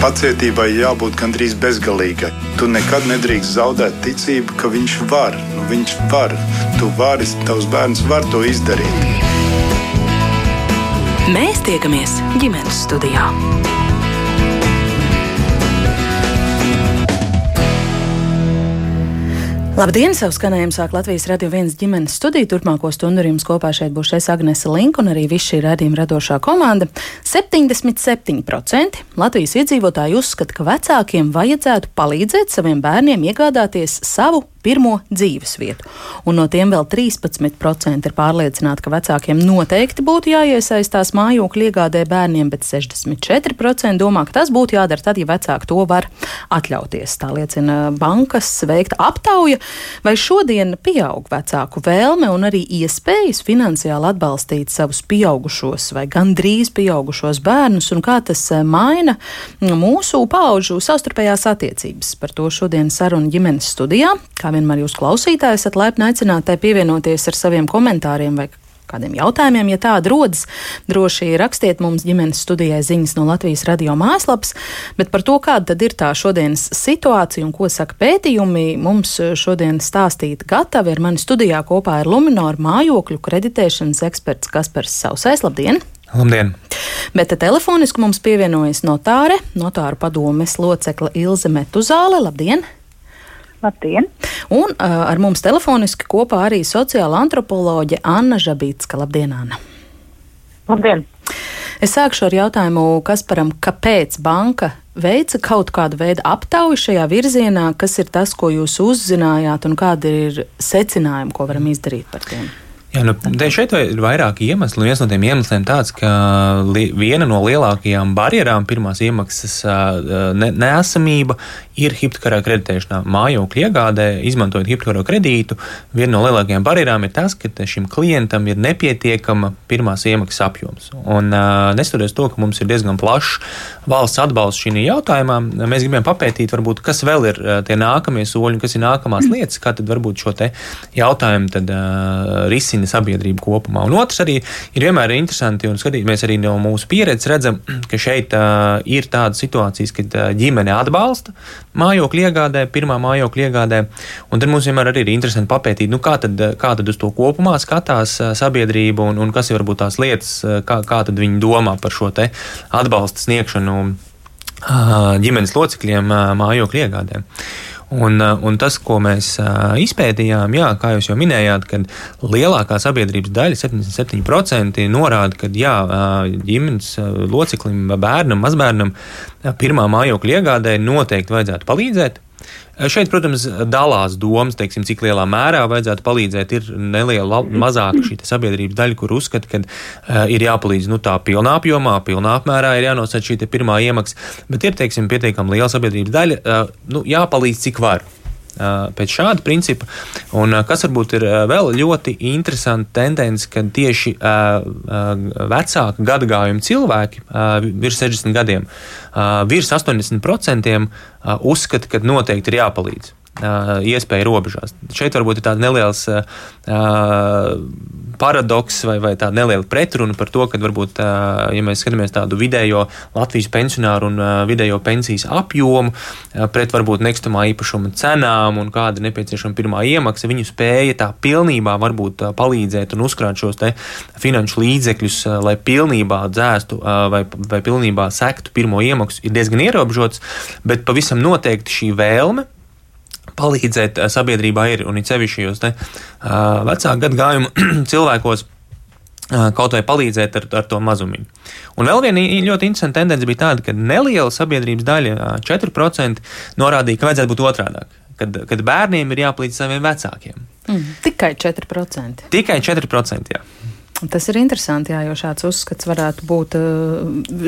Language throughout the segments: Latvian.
Pacietībai jābūt gandrīz bezgalīgai. Tu nekad nedrīkst zaudēt ticību, ka viņš var. Nu, viņš var. Tu vari, tavs bērns var to izdarīt. Mēs tiekamies ģimenes studijā. Labdien! Savu skanējumu sāk Latvijas radio viens ģimenes studija. Turpmāko stundu ar jums kopā šeit būs es Agnese Linka un arī viss šī radījuma radošā komanda. 77% Latvijas iedzīvotāji uzskata, ka vecākiem vajadzētu palīdzēt saviem bērniem iegādāties savu pirmo dzīves vietu. Un no tiem vēl 13% ir pārliecināti, ka vecākiem noteikti būtu jāiesaistās mājokļu iegādē bērniem, bet 64% domā, ka tas būtu jādara tad, ja vecāki to var atļauties. Tā liecina bankas veikta aptauja, vai šodien pieaug vecāku vēlme un arī iespējas finansiāli atbalstīt savus pieaugušos vai gandrīz pieaugušos bērnus, un kā tas eh, maina mūsu pauģu savstarpējās attiecības. Par to šodien saruna ģimenes studijā. Kā vienmēr jūs klausītāji esat laipni aicināti pievienoties ar saviem komentāriem vai kādiem jautājumiem, ja tāda rodas, droši rakstiet mums ģimenes studijai ziņas no Latvijas radio mājaslapas, bet par to, kāda tad ir tā šodienas situācija un ko saka pētījumi, mums šodien stāstīt gatavi ir mani studijā kopā ar Luminoru mājokļu kreditēšanas eksperts Kaspars Sausais. Labdien! Labdien! Bet te telefoniski mums pievienojas notāre, notāru padomes locekla Ilze Metuzāle. Labdien! Labdien! Un ar mums telefoniski kopā arī sociāla antropoloģe Anna Žabītska. Labdien, Anna! Labdien! Es sākšu ar jautājumu Kasparam, kāpēc banka veica kaut kādu veidu aptauju šajā virzienā, kas ir tas, ko jūs uzzinājāt, un kādi ir secinājumi, ko varam izdarīt par tiem? Jā, nu, šeit ir vairāki iemesli. Viens no tiem iemesliem tāds, ka li, viena no lielākajām barjerām pirmās iemaksas ne, neesamība ir hipotekārā kreditēšanā. Mājokļu iegādē, izmantojot hipotekāro kredītu, viena no lielākajām barjerām ir tas, ka šim klientam ir nepietiekama pirmās iemaksas apjoms. Un neskatoties to, ka mums ir diezgan plašs valsts atbalsts šī jautājumā, mēs gribējām papētīt, varbūt, kas vēl ir tie nākamie soļi, kas ir nākamās lietas, kā tad varbūt šo jautājumu tad, uh, risināt veicina sabiedrību kopumā. Un otrs arī ir vienmēr interesanti, un skatīties arī no mūsu pieredzes, redzam, ka šeit uh, ir tādas situācijas, kad uh, ģimene atbalsta mājokļu iegādē, pirmā mājokļu iegādē, un tad mums vienmēr arī ir interesanti papētīt, nu, kā, tad, kā tad uz to kopumā skatās sabiedrība un, un kas ir varbūt tās lietas, kā, kā tad viņi domā par šo te atbalsta sniegšanu ģimenes locekļiem mājokļu iegādēm. Un, uh, un tas, ko mēs uh, izpētījām, jā, kā jūs jau minējāt, kad lielākā sabiedrības daļa, 77%, norāda, ka jā, uh, ģimenes loceklim, bērnam, mazbērnam pirmā mājokļa iegādē noteikti vajadzētu palīdzēt. Šeit, protams, dalās domas, teiksim, cik lielā mērā vajadzētu palīdzēt. Ir neliela, mazāka šī sabiedrības daļa, kur uzskata, ka uh, ir jāpalīdz nu, tā pilnā apjomā, pilnā apmērā ir jānosaka šī pirmā iemaksa, bet ir, teiksim, pietiekami liela sabiedrības daļa, uh, nu, jāpalīdz cik var pēc šāda principa. Un kas varbūt ir vēl ļoti interesanti tendence, ka tieši vecāka gadagājuma cilvēki virs 60 gadiem, virs 80% uzskata, ka noteikti ir jāpalīdz iespēju robežās. Šeit varbūt ir tāds neliels paradoks vai, vai tāda neliela pretruna par to, ka varbūt, ja mēs skatāmies tādu vidējo Latvijas pensionāru un vidējo pensijas apjomu pret varbūt nekustamā īpašuma cenām un kāda ir nepieciešama pirmā iemaksa, viņu spēja tā pilnībā varbūt palīdzēt un uzkrāt šos finanšu līdzekļus, lai pilnībā dzēstu vai, vai pilnībā sektu pirmo iemaksu, ir diezgan ierobežots, bet pavisam noteikti šī vēlme palīdzēt sabiedrībā ir, un it sevišķi šajos uh, vecāku gadagājumu cilvēkos. Uh, kaut vai palīdzēt ar, ar to mazumiņu. Un vēl viena ļoti interesanta tendence bija tāda, ka neliela sabiedrības daļa, 4%, norādīja, ka vajadzētu būt otrādi. Kad, kad bērniem ir jāpalīdz saviem vecākiem. Mm, tikai 4%. Tikai 4%. Jā. Tas ir interesanti, jā, jo šāds uzskats varētu būt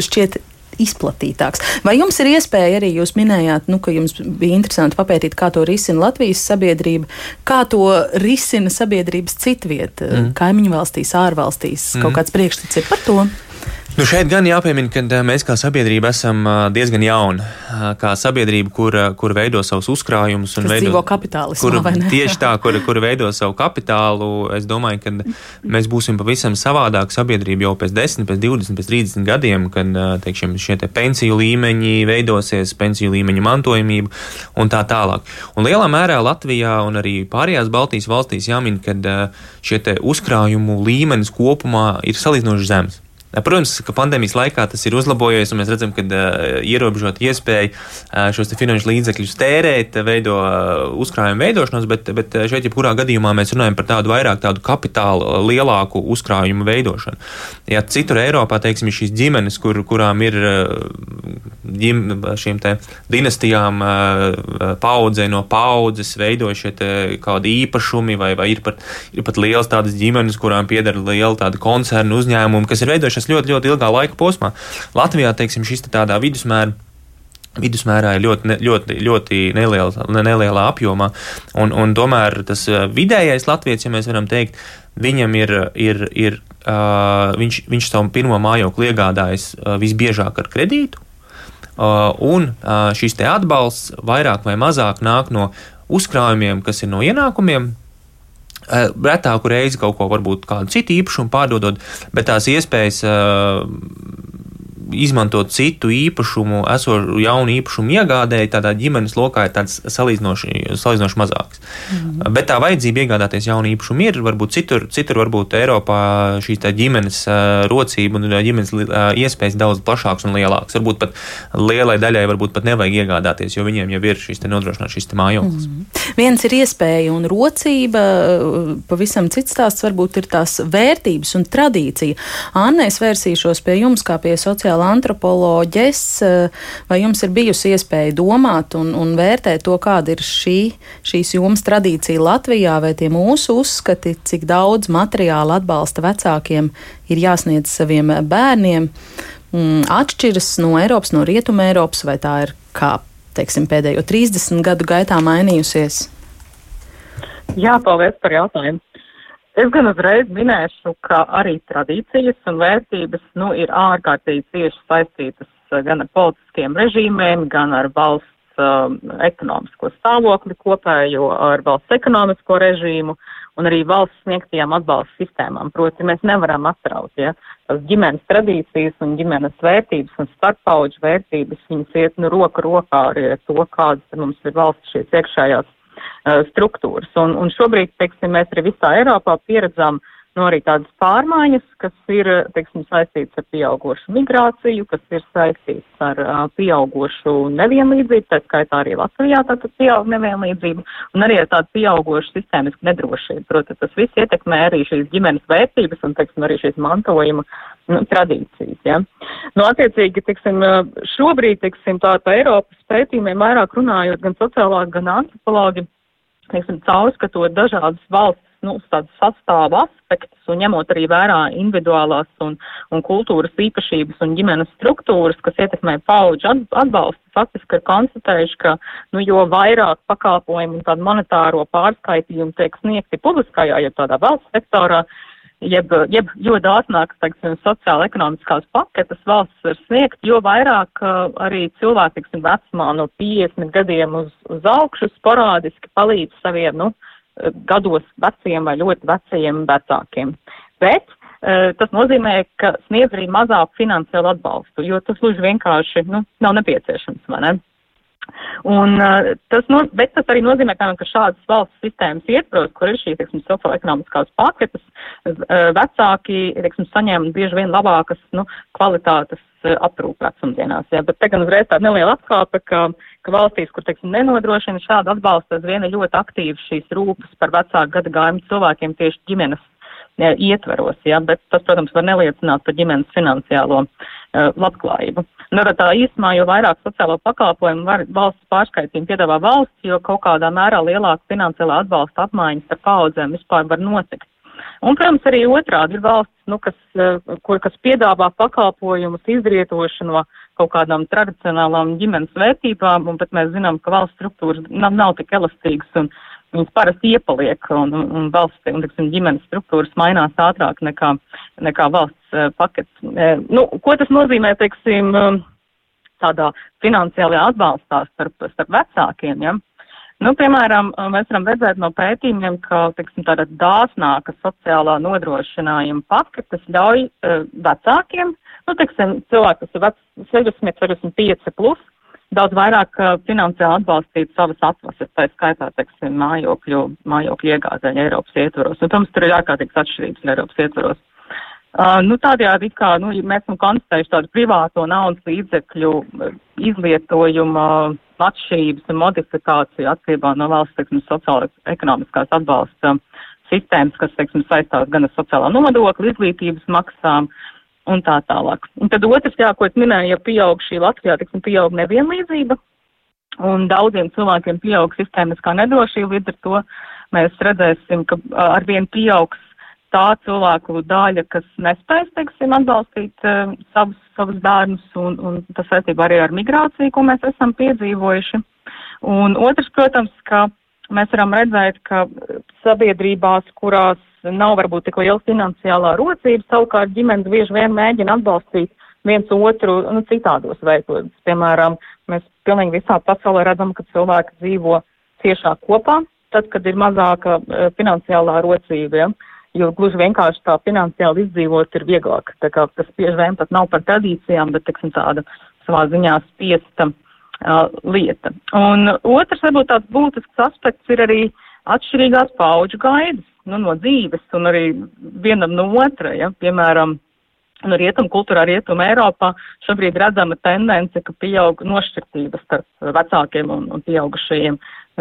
šķiet izplatītāks. Vai jums ir iespēja arī, jūs minējāt, nu, ka jums bija interesanti papētīt, kā to risina Latvijas sabiedrība, kā to risina sabiedrības citvieta, mm. kaimiņu valstīs, ārvalstīs, mm. kaut kāds priekšstats ir par to? Nu šeit gan jāpiemina, ka mēs kā sabiedrība esam diezgan jauni. Kā sabiedrība, kur, kur veido savus uzkrājumus un veido kapitālismu. Tieši tā, kur, kur veido savu kapitālu. Es domāju, ka mēs būsim pavisam savādāk sabiedrība jau pēc 10, pēc 20, pēc 30 gadiem, kad teikšim, šie te pensiju līmeņi veidosies, pensiju līmeņa mantojamība un tā tālāk. Un lielā mērā Latvijā un arī pārējās Baltijas valstīs jāmin, ka šie uzkrājumu līmenis kopumā ir salīdzinoši zems. Protams, ka pandēmijas laikā tas ir uzlabojies, un mēs redzam, ka uh, ierobežot iespēju uh, šos finanšu līdzekļus tērēt, veido uh, uzkrājumu veidošanos, bet, bet šeit, jebkurā gadījumā, mēs runājam par tādu vairāk tādu kapitālu, lielāku uzkrājumu veidošanu. Ja citur Eiropā, teiksim, ir šīs ģimenes, kur, kurām ir ģim, šīm dinastijām paudzē no paudzes veidojušie kādi īpašumi, vai, vai ir, pat, ir pat liels tādas ģimenes, kurām pieder liela tāda koncernu uzņēmuma, kas ir veidojuši izvēršas ļoti, ļoti ilgā laika posmā. Latvijā, teiksim, šis tādā vidusmēra. Vidusmērā ir ļoti, ļoti, ļoti neliela, nelielā apjomā, un, un tomēr tas uh, vidējais latviečs, ja mēs varam teikt, viņam ir, ir, ir uh, viņš, viņš savu pirmo mājokli iegādājas uh, visbiežāk ar kredītu, uh, un uh, šis atbalsts vairāk vai mazāk nāk no uzkrājumiem, kas ir no ienākumiem, Eh, retāku reizi kaut ko, varbūt kādu citu īpašumu pārdodot, bet tās iespējas uh, izmantot citu īpašumu, esošu jaunu īpašumu iegādēji, tādā ģimenes lokā ir tāds salīdzinoši, salīdzinoši mazāks. Mm -hmm. Bet tā vajadzība iegādāties jaunu īpašumu ir, varbūt citur, citur varbūt Eiropā šī ģimenes rocība un ģimenes iespējas daudz plašāks un lielāks. Varbūt pat lielai daļai varbūt pat nevajag iegādāties, jo viņiem jau ir šīs nodrošināts šis mājoklis. Mm -hmm. Viens ir iespēja un rocība, pavisam cits stāsts varbūt ir tās vērtības un tradīcija. Anna, es vērsīšos pie jums kā pie sociālā sociāla antropoloģes, eh, vai jums ir bijusi iespēja domāt un, un vērtēt to, kāda ir šī, šīs jomas tradīcija Latvijā, vai tie mūsu uzskati, cik daudz materiāla atbalsta vecākiem ir jāsniedz saviem bērniem, mm, atšķiras no Eiropas, no Rietuma Eiropas, vai tā ir kā, teiksim, pēdējo 30 gadu gaitā mainījusies? Jā, paldies par jautājumu. Es gan uzreiz minēšu, ka arī tradīcijas un vērtības nu, ir ārkārtīgi cieši saistītas eh, gan ar politiskiem režīmiem, gan ar valsts um, ekonomisko stāvokli kopējo, ar valsts ekonomisko režīmu un arī valsts sniegtajām atbalsta sistēmām. Proti, mēs nevaram atraut, ja, tās ģimenes tradīcijas un ģimenes vērtības un starppauģu vērtības, viņas iet nu roku rokā arī ar to, kādas mums ir valsts šīs iekšējās struktūras. Un, un šobrīd, teiksim, mēs arī visā Eiropā pieredzām nu, arī tādas pārmaiņas, kas ir, teiksim, saistītas ar pieaugošu migrāciju, kas ir saistītas ar uh, pieaugošu nevienlīdzību, tā skaitā arī Latvijā tātad pieaug nevienlīdzību, un arī ar tādu pieaugošu sistēmisku nedrošību. Protams, tas viss ietekmē arī šīs ģimenes vērtības un, teiksim, arī šīs mantojuma nu, tradīcijas. Ja. Nu, attiecīgi, teiksim, šobrīd, teiksim, tā pa Eiropas pētījumiem vairāk runājot gan sociālāki, gan antropologi teiksim, caurskatot dažādas valsts nu, sastāvu aspektus un ņemot arī vērā individuālās un, un kultūras īpašības un ģimenes struktūras, kas ietekmē paudžu atbalstu, faktiski ir konstatējuši, ka nu, jo vairāk pakalpojumu un tādu monetāro pārskaitījumu tiek sniegti publiskajā, ja tādā valsts sektorā, jeb, jeb jo dāsnākas, teiksim, sociāla ekonomiskās paketes valsts var sniegt, jo vairāk uh, arī cilvēki, teiksim, vecumā no 50 gadiem uz, uz augšu sporādiski palīdz saviem, nu, gados veciem vai ļoti vecajiem vecākiem. Bet uh, tas nozīmē, ka sniedz arī mazāku finansiālu atbalstu, jo tas gluži vienkārši, nu, nav nepieciešams, vai ne? Un, uh, tas, no, bet tas arī nozīmē, ka, ka šādas valsts sistēmas ietvaros, kur ir šīs, teiksim, socioekonomiskās paketes, uh, vecāki, teiksim, saņem bieži vien labākas, nu, kvalitātes uh, aprūpe vecumdienās. Jā. Bet te gan uzreiz tāda neliela atkāpe, ka, ka valstīs, kur, teiksim, nenodrošina šādu atbalstu, aizvien ir ļoti aktīvi šīs rūpes par vecāku gada gājumu cilvēkiem tieši ģimenes ietveros, ja, bet tas, protams, var neliecināt par ģimenes finansiālo uh, labklājību. Nu, tā īsumā, jo vairāk sociālo pakalpojumu var valsts pārskaitījumu piedāvā valsts, jo kaut kādā mērā lielāka finansiālā atbalsta apmaiņas ar paudzēm vispār var notikt. Un, protams, arī otrādi ir valsts, nu, kas, uh, kur, kas piedāvā pakalpojumus izrietošu no kaut kādām tradicionālām ģimenes vērtībām, un pat mēs zinām, ka valsts struktūras nav, nav tik elastīgas un viņas parasti iepaliek un, un, valsts un, tiksim, ģimenes struktūras mainās ātrāk nekā, nekā valsts uh, pakets. Uh, nu, ko tas nozīmē, teiksim, uh, tādā finansiālajā atbalstā starp, starp vecākiem? Ja? Nu, piemēram, mēs varam redzēt no pētījumiem, ka tiksim, tāda dāsnāka sociālā nodrošinājuma paketes ļauj uh, vecākiem, nu, tiksim, cilvēki, kas ir vec, 60, 65 plus, daudz vairāk uh, finansiāli atbalstīt savas atvases, tā skaitā, teiksim, mājokļu, mājokļu iegādē Eiropas ietvaros. Un, protams, tur ir ārkārtīgas atšķirības Eiropas ietvaros. Uh, nu, tādējādi, kā nu, mēs esam konstatējuši tādu privāto naudas līdzekļu izlietojuma atšķirības un modifikāciju atkarībā no valsts, teiksim, sociālās ekonomiskās atbalsta sistēmas, kas, teiksim, saistās gan ar sociālā nodokļa, izglītības maksām, uh, un tā tālāk. Un tad otrs, jā, ko es minēju, ja pieaug šī Latvijā, tiksim, pieaug nevienlīdzība, un daudziem cilvēkiem pieaug sistēmiskā nedrošība, līdz ar to mēs redzēsim, ka arvien pieaugs tā cilvēku daļa, kas nespēs, teiksim, atbalstīt uh, savus, savus bērnus, un, un tas saistībā arī ar migrāciju, ko mēs esam piedzīvojuši. Un otrs, protams, ka mēs varam redzēt, ka sabiedrībās, kurās nav varbūt tik liela finansiālā rocība, savukārt ģimenes bieži vien mēģina atbalstīt viens otru nu, citādos veidos. Piemēram, mēs pilnīgi visā pasaulē redzam, ka cilvēki dzīvo ciešāk kopā, tad, kad ir mazāka uh, finansiālā rocība. Ja? Jo gluži vienkārši tā finansiāli izdzīvot ir vieglāk. Tā kā tas bieži vien pat nav par tradīcijām, bet, teiksim, tāda savā ziņā spiesta uh, lieta. Un otrs, varbūt tāds būtisks aspekts ir arī atšķirīgās pauģu gaidas nu, no dzīves un arī vienam no otra. Ja? Piemēram, no rietumu kultūrā, rietumu Eiropā šobrīd redzama tendence, ka pieaug nošķirtības starp vecākiem un, un pieaugušajiem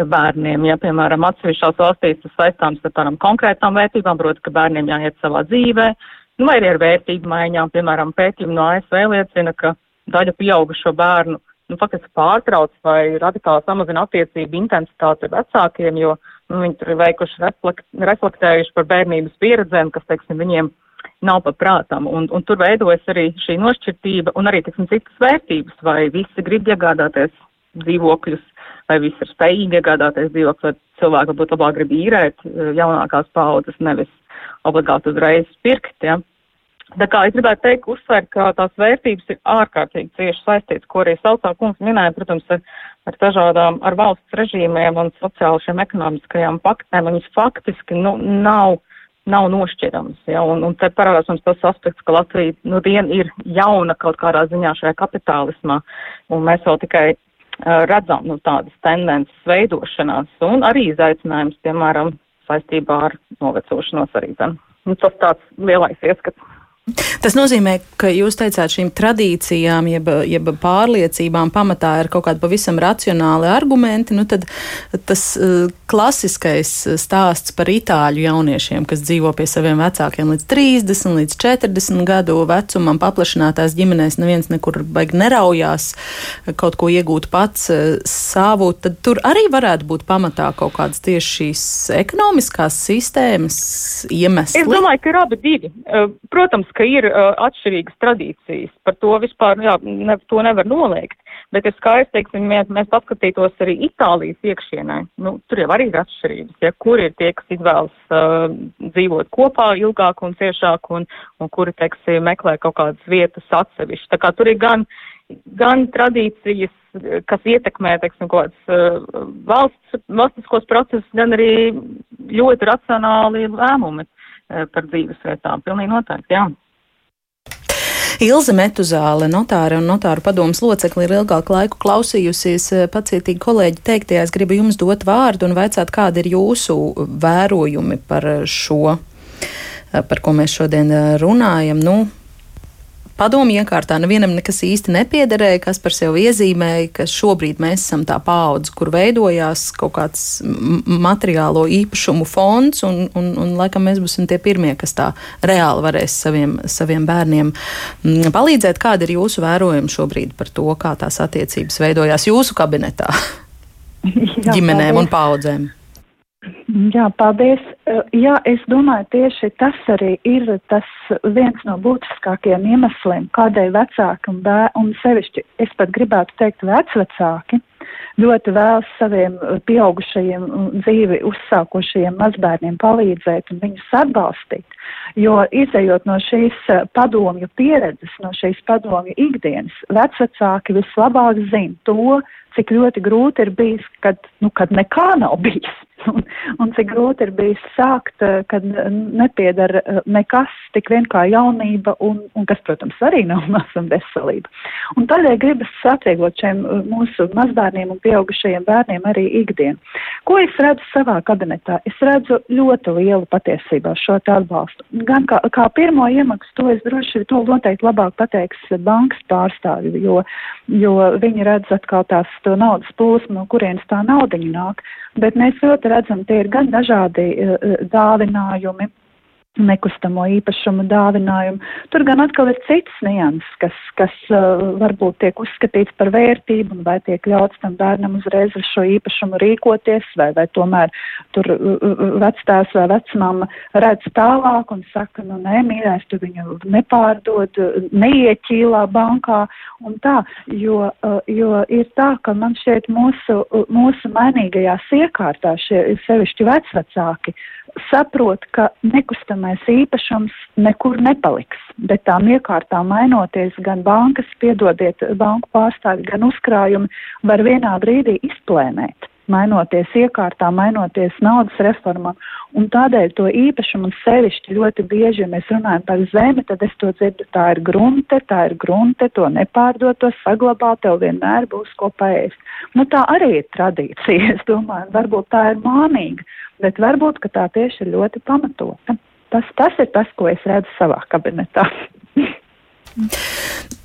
bērniem. Ja, piemēram, atsevišķās valstīs tas saistāms ar tādām konkrētām vērtībām, proti, ka bērniem jāiet savā dzīvē, nu, vai arī ar vērtību maiņām. Piemēram, pētījumi no ASV liecina, ka daļa pieaugušo bērnu nu, faktiski pārtrauc vai radikāli samazina attiecību intensitāti ar vecākiem, jo nu, viņi tur ir veikuši reflekt, reflektējuši par bērnības pieredzēm, kas, teiksim, viņiem nav pa prātam. Un, un tur veidojas arī šī nošķirtība un arī, teiksim, citas vērtības, vai visi grib iegādāties dzīvokļus, vai visi ir spējīgi iegādāties dzīvokļus, vai cilvēki varbūt labāk grib īrēt eh, jaunākās paudzes, nevis obligāti uzreiz pirkt. Ja? Tā kā es gribētu teikt, uzsvērt, ka tās vērtības ir ārkārtīgi cieši saistītas, ko arī saucā kungs minēja, protams, ar, ar dažādām, ar valsts režīmiem un sociāli šiem ekonomiskajām paktēm, viņas faktiski, nu, nav, nav nošķirams, ja, un, un te parādās mums tas aspekts, ka Latvija, nu, vien ir jauna kaut kādā ziņā šajā kapitālismā, un mēs vēl tikai uh, redzam, nu, tādas tendences veidošanās, un arī izaicinājums, piemēram, saistībā ar novecošanos arī, zin. Nu, tas tāds lielais ieskats. Tas nozīmē, ka jūs teicāt, šīm tradīcijām, jeb, jeb pārliecībām pamatā ir kaut kādi pavisam racionāli argumenti. Nu, tad tas uh, klasiskais stāsts par itāļu jauniešiem, kas dzīvo pie saviem vecākiem līdz 30, līdz 40 gadu vecumam, paplašinātās ģimenēs, neviens nekur baigi neraujās kaut ko iegūt pats uh, savu, tad tur arī varētu būt pamatā kaut kādas tieši šīs ekonomiskās sistēmas iemesli. Es domāju, ka ir abi divi. Uh, protams, ka ir uh, atšķirīgas tradīcijas, par to vispār, jā, ne, to nevar noliegt, bet ir skaisti, teiksim, mēs, mēs paskatītos arī Itālijas iekšienē, nu, tur jau arī ir atšķirības, ja, kur ir tie, kas izvēlas uh, dzīvot kopā ilgāk un ciešāk, un, un kuri, teiksim, meklē kaut kādas vietas atsevišķi. Tā kā tur ir gan, gan tradīcijas, kas ietekmē, teiksim, kaut kāds uh, valsts, valstiskos procesus, gan arī ļoti racionāli lēmumi uh, par dzīvesvietām. Pilnīgi noteikti, jā. Ilze Metuzāle, notāra un notāru padomas locekli, ir ilgāku laiku klausījusies eh, pacietīgi kolēģi teiktajā. Es gribu jums dot vārdu un vaicāt, kādi ir jūsu vērojumi par šo, eh, par ko mēs šodien eh, runājam. Nu, padomju iekārtā nevienam nekas īsti nepiederēja, kas par sevi iezīmēja, ka šobrīd mēs esam tā paudze, kur veidojās kaut kāds materiālo īpašumu fonds, un, un, un laikam mēs būsim tie pirmie, kas tā reāli varēs saviem, saviem bērniem palīdzēt. Kāda ir jūsu vērojuma šobrīd par to, kā tās attiecības veidojās jūsu kabinetā, Jā, ģimenēm un paudzēm? Jā, paldies. Eh, jā, es domāju, tieši tas arī ir tas viens no būtiskākajiem iemesliem, kādēļ vecāki un, bēr, un sevišķi es pat gribētu teikt vecvecāki ļoti vēlas saviem pieaugušajiem dzīvi uzsākošajiem mazbērniem palīdzēt un viņus atbalstīt. Jo izējot no šīs padomju pieredzes, no šīs padomju ikdienas, vecvecāki vislabāk zina to, cik ļoti grūti ir bijis, kad, nu, kad nekā nav bijis. Un, un cik grūti ir bijis sākt, eh, kad nepiedara eh, nekas, tik vien kā jaunība, un, un kas, protams, arī nav maz un veselība. Un tādēļ gribas atvieglot šiem eh, mūsu mazbērniem un pieaugušajiem bērniem arī ikdienu. Ko es redzu savā kabinetā? Es redzu ļoti lielu patiesībā šo atbalstu. Gan kā, kā pirmo iemaksu, to es droši to noteikti labāk pateiks bankas pārstāvju, jo, jo viņi redz atkal tās to naudas plūsmu, no kurienes tā naudiņa nāk, bet mēs ļoti redzam, tie ir gan dažādi uh, dāvinājumi, nekustamo īpašumu dāvinājumu. Tur gan atkal ir cits nianses, kas, kas uh, varbūt tiek uzskatīts par vērtību, vai tiek ļauts tam bērnam uzreiz ar šo īpašumu rīkoties, vai, vai tomēr tur uh, uh vectās vai vecmama redz tālāk un saka, nu nē, mīļais, tu viņu nepārdod, neieķīlā bankā un tā, jo, uh, jo ir tā, ka man šeit mūsu, mūsu mainīgajās iekārtā šie sevišķi vecvecāki saprot, ka nekustamais īpašums nekur nepaliks, bet tām iekārtām mainoties gan bankas, piedodiet banku pārstāvi, gan uzkrājumi var vienā brīdī izplēnēt. Mainoties iekārtā, mainoties naudas reformām, un tādēļ to īpašumu sevišķi ļoti bieži, ja mēs runājam par zemi, tad es to dzirdu, tā ir grunte, tā ir grunte, to nepārdot, to saglabāt, tev vienmēr būs ko paēst. Nu, tā arī ir tradīcija, es domāju, varbūt tā ir mānīga, bet varbūt tā tieši ir ļoti pamatota. Tas, tas ir tas, ko es redzu savā kabinetā.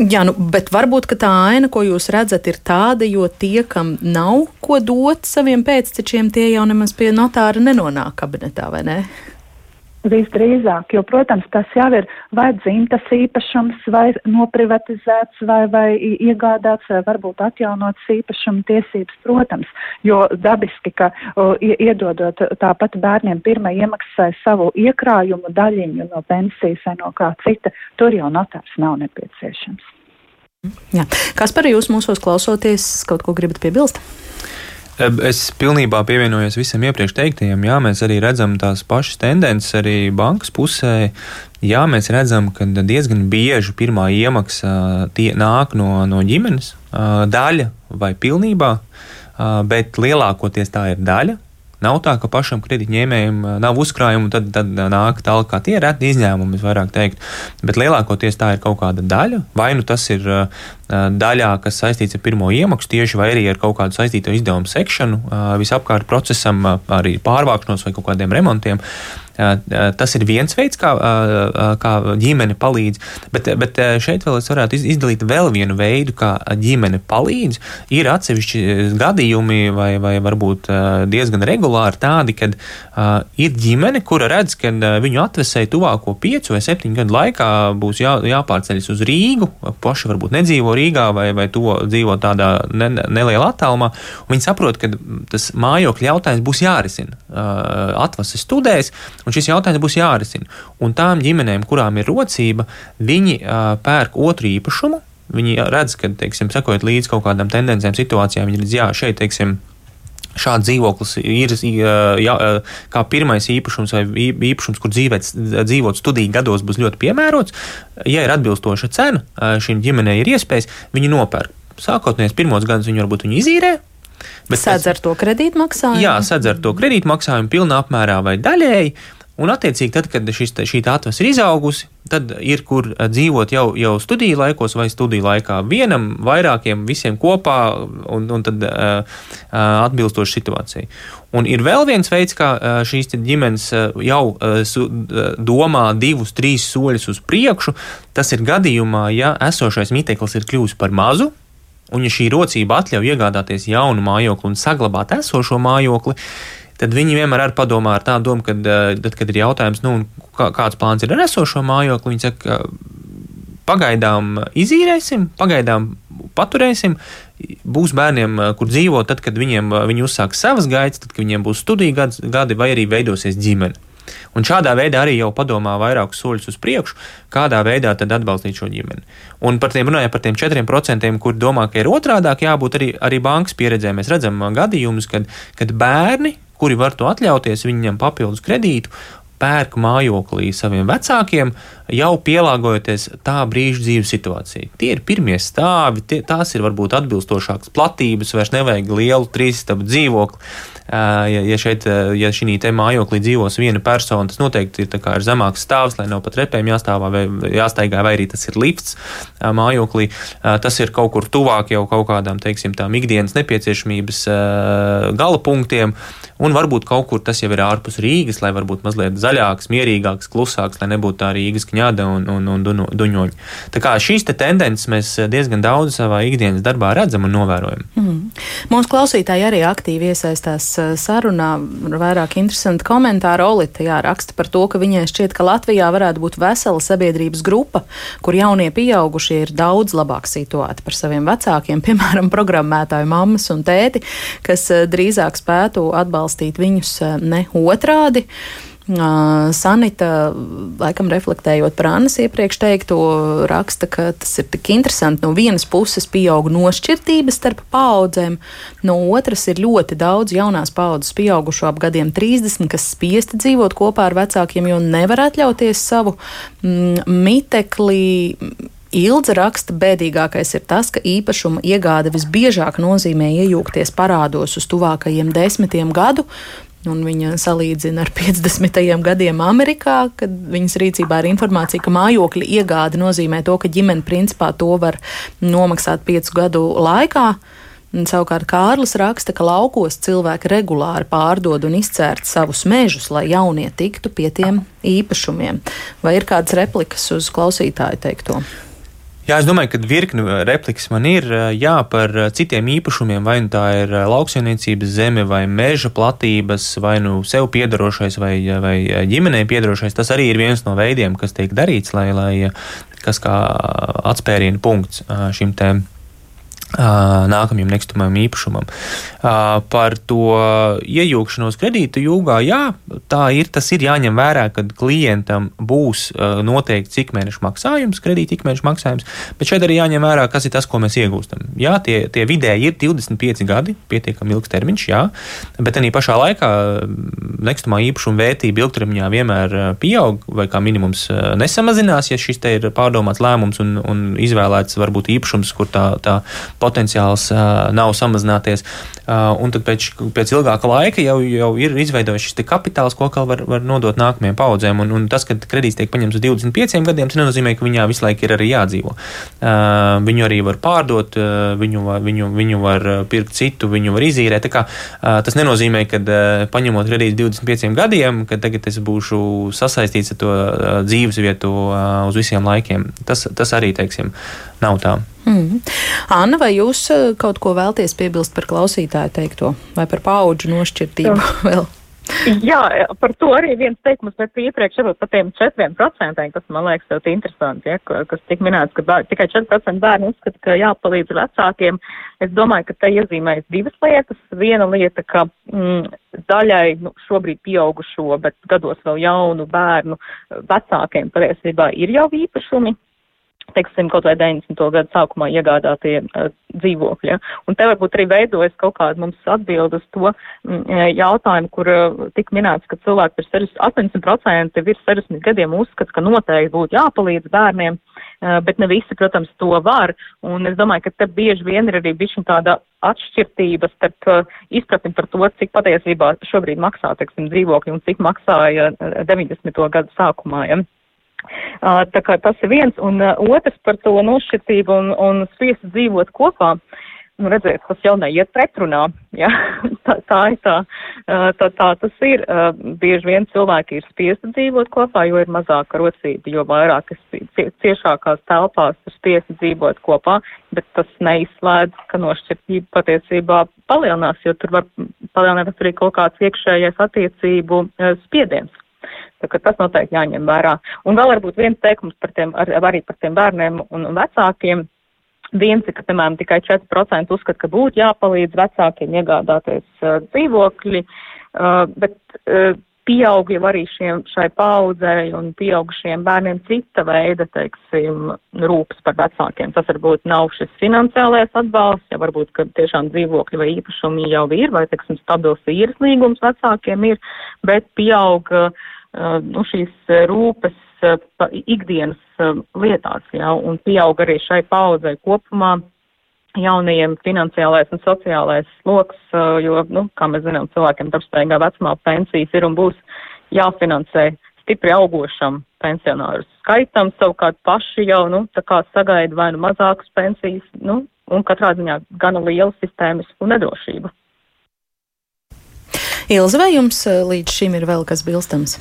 Jā, nu, bet varbūt tā aina, ko jūs redzat, ir tāda, jo tie, kam nav ko dot saviem pēctečiem, tie jau nemaz pie notāra nenonāk kabinetā, vai ne? Visdrīzāk, jo, protams, tas jau ir vai dzimtas īpašums, vai noprivatizēts, vai, vai iegādāts, vai varbūt atjaunots īpašuma tiesības, protams, jo dabiski, ka o, iedodot tāpat bērniem pirmai iemaksai savu iekrājumu daļiņu no pensijas vai no kā cita, tur jau notārs nav nepieciešams. Jā. Kas par jūs mūsos klausoties, kaut ko gribat piebilst? Es pilnībā pievienojos visam iepriekš teiktajam. Jā, mēs arī redzam tās pašas tendences arī bankas pusē. Jā, mēs redzam, ka diezgan bieži pirmā iemaksa tie, nāk no, no ģimenes, daļa vai pilnībā, bet lielākoties tā ir daļa. Nav tā, ka pašam kredītņēmējam nav uzkrājumu, tad, tad nāk tālāk, kā tie reti izņēmumi, es vairāk teiktu. Bet lielākoties tā ir kaut kāda daļa, vai nu tas ir daļā, kas saistīts ar pirmo iemaksu tieši, vai arī ar kaut kādu saistīto izdevumu sekšanu visapkārt procesam, arī pārvākšanos vai kaut kādiem remontiem. Tas ir viens veids, kā, kā ģimene palīdz, bet, bet šeit vēl es varētu izdalīt vēl vienu veidu, kā ģimene palīdz. Ir atsevišķi gadījumi, vai, vai varbūt diezgan regulāri tādi, kad ir ģimene, kura redz, ka viņu atvesēja tuvāko piecu vai septiņu gadu laikā būs jā, jāpārceļas uz Rīgu, paši varbūt nedzīvo Rīgā vai, vai to dzīvo tādā ne, nelielā attālumā, viņi saprot, ka tas mājokļa jautājums būs jārisina. Atvases studēs, Un šis jautājums būs jārisina. Un tām ģimenēm, kurām ir rocība, viņi uh, pērk otru īpašumu. Viņi redz, ka, teiksim, sekojot līdz kaut kādām tendencēm, situācijām, viņi redz, jā, šeit, teiksim, Šāds dzīvoklis ir jā, kā pirmais īpašums vai īpašums, kur dzīvēt, dzīvot studiju gados, būs ļoti piemērots. Ja ir atbilstoša cena, šīm ģimenei ir iespējas, viņi nopērk. Sākotnējos pirmos gadus viņi varbūt viņi izīrē, Bet sedz ar to kredītmaksājumu? Jā, sedz ar to kredītmaksājumu pilnā apmērā vai daļēji. Un, attiecīgi, tad, kad šis, šī atvesa ir izaugusi, tad ir kur eh, dzīvot jau, jau studiju laikos vai studiju laikā vienam, vairākiem, visiem kopā un, un tad uh, atbilstoši situācijai. Un ir vēl viens veids, kā šīs ģimenes jau su, domā divus, trīs soļus uz priekšu. Tas ir gadījumā, ja esošais miteklis ir kļuvis par mazu, Un, ja šī rocība atļauj iegādāties jaunu mājokli un saglabāt esošo mājokli, tad viņi vienmēr ir padomā ar tādu domu, ka, eh, tad, kad ir jautājums, nu, kā, kāds plāns ir ar esošo mājokli, viņi saka, pagaidām izīrēsim, pagaidām paturēsim. Būs bērniem, eh, kur dzīvo, tad, kad viņiem, eh, viņi uzsāks savas gaitas, tad, kad viņiem būs studiju gadi, vai arī veidosies ģimene. Un šādā veidā arī jau padomā vairākus soļus uz priekšu, kādā veidā tad atbalstīt šo ģimeni. Un par tiem runājot par tiem 4%, kur domā, ka ir otrādāk, jābūt arī, arī bankas pieredzē. Mēs redzam gadījumus, kad, kad bērni, kuri var to atļauties, viņiem papildus kredītu, pērk mājoklī saviem vecākiem, jau pielāgojoties tā brīža dzīves situācijai. Tie ir pirmie stāvi, tie, tās ir varbūt atbilstošākas platības, vairs nevajag lielu trīsstabu dzīvokli. Ja, ja šeit, ja šī te mājoklī dzīvos viena persona, tas noteikti ir, ir zemāks stāvs, lai nav pat repēm jāstāvā vai jāstaigā, vai arī tas ir lifts mājoklī. Tas ir kaut kur tuvāk jau kaut kādām, teiksim, tām ikdienas nepieciešamības gala punktiem, un varbūt kaut kur tas jau ir ārpus Rīgas, lai varbūt mazliet zaļāks, mierīgāks, klusāks, lai nebūtu tā Rīgas kņada un, un, un duņoņi. Tā kā šīs te tendences mēs diezgan daudz savā ikdienas darbā redzam un novērojam. Mm. Mūsu klausītāji arī aktīvi iesaistās sarunā. Vairāk interesanti komentāri Olita jā, raksta par to, ka viņai šķiet, ka Latvijā varētu būt vesela sabiedrības grupa, kur jaunie pieaugušie ir daudz labāk situēti par saviem vecākiem, piemēram, programmētāju mammas un tēti, kas drīzāk spētu atbalstīt viņus ne otrādi. Uh, Sanita, laikam reflektējot par Annas iepriekš teikto, raksta, ka tas ir tik interesanti. No vienas puses pieaug nošķirtības starp paudzēm, no otras ir ļoti daudz jaunās paudzes pieaugušo ap gadiem 30, kas spiesti dzīvot kopā ar vecākiem, jo nevar atļauties savu mm, mitekli. Ilga raksta, bēdīgākais ir tas, ka īpašuma iegāde visbiežāk nozīmē iejūgties parādos uz tuvākajiem desmitiem gadu, Un viņa salīdzina ar 50. gadiem Amerikā, kad viņas rīcībā ir informācija, ka mājokļa iegāde nozīmē to, ka ģimene principā to var nomaksāt piecu gadu laikā. Savukārt Kārlis raksta, ka laukos cilvēki regulāri pārdod un izcērt savus mežus, lai jaunie tiktu pie tiem īpašumiem. Vai ir kādas replikas uz klausītāju teikto? Jā, es domāju, ka virkni uh, repliks man ir uh, jā, par uh, citiem īpašumiem, vai nu tā ir lauksaimniecības zeme, vai meža platības, vai nu sev piedarošais, vai, vai ģimenei piedarošais. Tas arī ir viens no veidiem, kas tiek darīts, lai, lai kas kā atspērienu punkts šim tēmam nākamajam nekustamajam īpašumam. Par to iejaukšanos kredītu jūgā, jā, tā ir. Tas ir jāņem vērā, kad klientam būs noteikti cik mēnešu maksājums, kredīta ikmēnešu maksājums, bet šeit arī jāņem vērā, kas ir tas, ko mēs iegūstam. Jā, tie, tie vidēji ir 25 gadi, pietiekami ilgs termiņš, jā, bet arī pašā laikā nekustamā īpašuma vērtība ilgtermiņā vienmēr pieaug vai kā minimums nesamazinās, ja šis te ir pārdomāts lēmums un, un izvēlēts varbūt īpašums, kur tā, tā potenciāls nav samazināties. Un tad pēc, pēc ilgāka laika jau, jau ir izveidojis šis kapitāls, ko vēl var, var nodot nākamajām paudzēm. Un, un tas, ka kredīts tiek paņemts uz 25 gadiem, tas nenozīmē, ka viņā visu laiku ir arī jādzīvo. Viņu arī var pārdot, viņu, viņu, viņu var pirkt citu, viņu var izīrēt. Kā, tas nenozīmē, ka paņemot kredītu 25 gadiem, ka tagad es būšu sasaistīts ar to dzīves vietu uz visiem laikiem. Tas, tas arī, teiksim, nav tā. Mm. Anna, vai jūs kaut ko vēlties piebilst par klausītāju teikto vai par paudžu nošķirtību vēl? Jā, par to arī viens teikums, bet iepriekš jau par tiem 4%, kas man liekas ļoti interesanti, ja, kas tik minēts, ka bēr, tikai 4% bērni uzskata, ka jāpalīdz vecākiem. Es domāju, ka te iezīmējas divas lietas. Viena lieta, ka mm, daļai nu, šobrīd pieaugušo, bet gados vēl jaunu bērnu vecākiem patiesībā ir jau īpašumi, teiksim, kaut vai 90. gadu sākumā iegādātie uh, dzīvokļi. Ja? Un te varbūt arī veidojas kaut kāda mums atbild uz to mm, jautājumu, kur uh, tik minēts, ka cilvēki ir 80% virs 60 gadiem uzskata, ka noteikti būtu jāpalīdz bērniem, uh, bet ne visi, protams, to var. Un es domāju, ka te bieži vien ir arī bišķiņ tāda atšķirtība starp uh, izpratni par to, cik patiesībā šobrīd maksā, teiksim, dzīvokļi un cik maksāja 90. gadu sākumā. Ja? Tā kā tas ir viens, un otrs par to nošķirtību un, un spiestu dzīvot kopā. Nu, redziet, tas jau neiet pretrunā, ja? tā, tā ir tā, tā, tā tas ir. Bieži vien cilvēki ir spiesti dzīvot kopā, jo ir mazāka rocība, jo vairāk ciešākās telpās ir spiesti dzīvot kopā, bet tas neizslēdz, ka nošķirtība patiesībā palielinās, jo tur var palielināt arī kaut kāds iekšējais attiecību spiediens. Tas noteikti jāņem vērā. Un vēl varbūt viens teikums par tiem, ar, arī par tiem bērniem un vecākiem. Viens ir, ka, piemēram, tikai 4% uzskata, ka būtu jāpalīdz vecākiem iegādāties uh, dzīvokļi, uh, bet uh, pieaug jau arī šiem, šai paudzei un pieaugušiem bērniem cita veida, teiksim, rūpes par vecākiem. Tas varbūt nav šis finansiālais atbalsts, ja varbūt, ka tiešām dzīvokļi vai īpašumi jau ir, vai, teiksim, stabils īres līgums vecākiem ir, bet pieaug, uh, nu, šīs rūpes ikdienas lietās, jā, un pieaug arī šai paudzei kopumā jaunajiem finansiālais un sociālais sloks, jo, nu, kā mēs zinām, cilvēkiem darbspējīgā vecumā pensijas ir un būs jāfinansē stipri augošam pensionāru skaitam, savukārt paši jau, nu, tā kā sagaida vai nu mazākas pensijas, nu, un katrā ziņā gana liela sistēmisku nedrošību. Ilza, vai jums līdz šim ir vēl kas bilstams?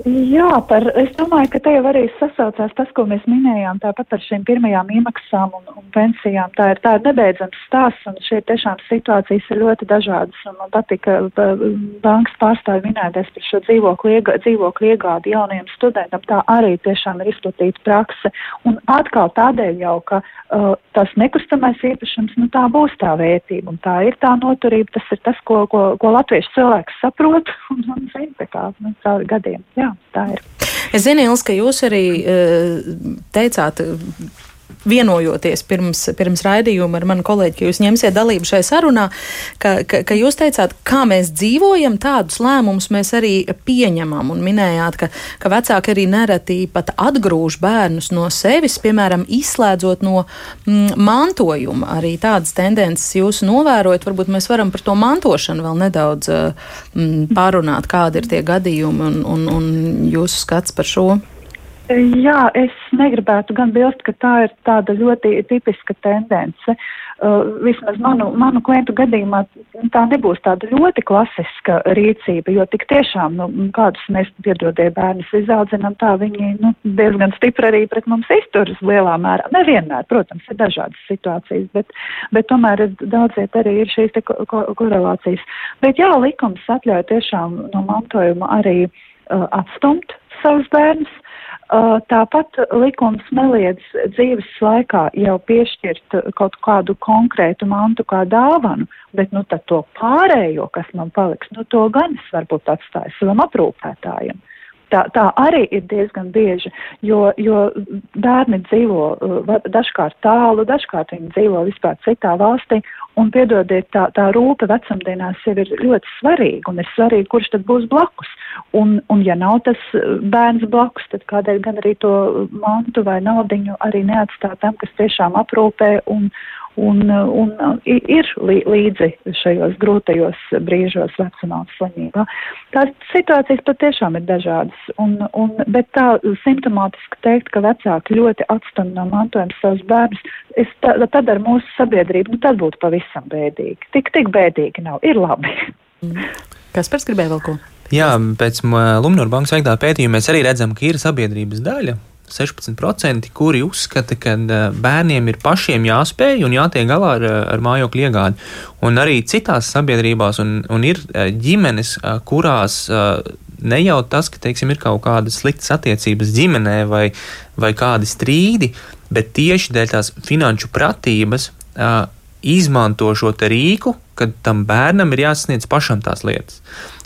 Jā, par, es domāju, ka te jau arī sasaucās tas, ko mēs minējām, tāpat par šīm pirmajām iemaksām un, un pensijām. Tā ir tāda nebeidzams stāsts, un šeit tiešām situācijas ir ļoti dažādas. Un man patika bankas pārstāvi minēties par šo dzīvokļu, iegā, dzīvokļu iegādi jaunajiem studentiem. Tā arī tiešām ir izplatīta prakse. Un atkal tādēļ jau, ka uh, tas nekustamais īpašums, nu tā būs tā vērtība, un tā ir tā noturība. Tas ir tas, ko, ko, ko latviešu cilvēks saprot un, un zina, kā, nu, cauri gadiem. Jā tā ir. Es zinu, Ilse, ka jūs arī uh, teicāt, vienojoties pirms, pirms raidījuma ar manu kolēģi, ka jūs ņemsiet dalību šai sarunā, ka, ka, ka jūs teicāt, kā mēs dzīvojam, tādus lēmumus mēs arī pieņemam. Un minējāt, ka, ka vecāki arī nereti pat atgrūž bērnus no sevis, piemēram, izslēdzot no mm, mantojuma. Arī tādas tendences jūs novērojat. Varbūt mēs varam par to mantošanu vēl nedaudz mm, pārunāt, kādi ir tie gadījumi un, un, un jūsu skats par šo. Jā, es negribētu gan bilst, ka tā ir tāda ļoti tipiska tendence. Uh, vismaz manu, manu klientu gadījumā tā nebūs tāda ļoti klasiska rīcība, jo tik tiešām, nu, kādus mēs piedodie bērnus izaudzinām, tā viņi nu, diezgan stipri arī pret mums izturas lielā mērā. Nevienmēr, protams, ir dažādas situācijas, bet, bet tomēr daudziet arī ir šīs ko, ko, korelācijas. Bet jā, likums atļauj tiešām no mantojuma arī uh, atstumt savus bērnus. Uh, tāpat likums neliedz dzīves laikā jau piešķirt kaut kādu konkrētu mantu kā dāvanu, bet nu tad to pārējo, kas man paliks, nu to gan es varbūt atstāju savam aprūpētājam. Tā, tā arī ir diezgan bieži, jo, jo bērni dzīvo uh, dažkārt tālu, dažkārt viņi dzīvo vispār citā valstī, un piedodiet, tā, tā rūpe vecumdienās jau ir ļoti svarīga, un ir svarīgi, kurš tad būs blakus. Un, un ja nav tas uh, bērns blakus, tad kādēļ gan arī to mantu vai naudiņu arī neatstāt tam, kas tiešām aprūpē un, un, un ir līdzi šajos grūtajos brīžos vecumā slimībā. Tās situācijas patiešām ir dažādas, un, un, bet tā simptomātiski teikt, ka vecāki ļoti atstum no mantojuma savus bērnus, es, tā, tad ar mūsu sabiedrību, nu tad būtu pavisam bēdīgi. Tik, tik bēdīgi nav, ir labi. Kas pēc gribēja vēl ko? Jā, pēc Lumnor bankas veiktā pētījuma mēs arī redzam, ka ir sabiedrības daļa, 16%, kuri uzskata, ka bērniem ir pašiem jāspēj un jātiek galā ar, ar mājokļu iegādi. Un arī citās sabiedrībās un, un ir ģimenes, kurās ne jau tas, ka teiksim, ir kaut kādas sliktas attiecības ģimenē vai, vai kādi strīdi, bet tieši dēļ tās finanšu pratības izmanto šo rīku, kad tam bērnam ir jāsasniedz pašam tās lietas.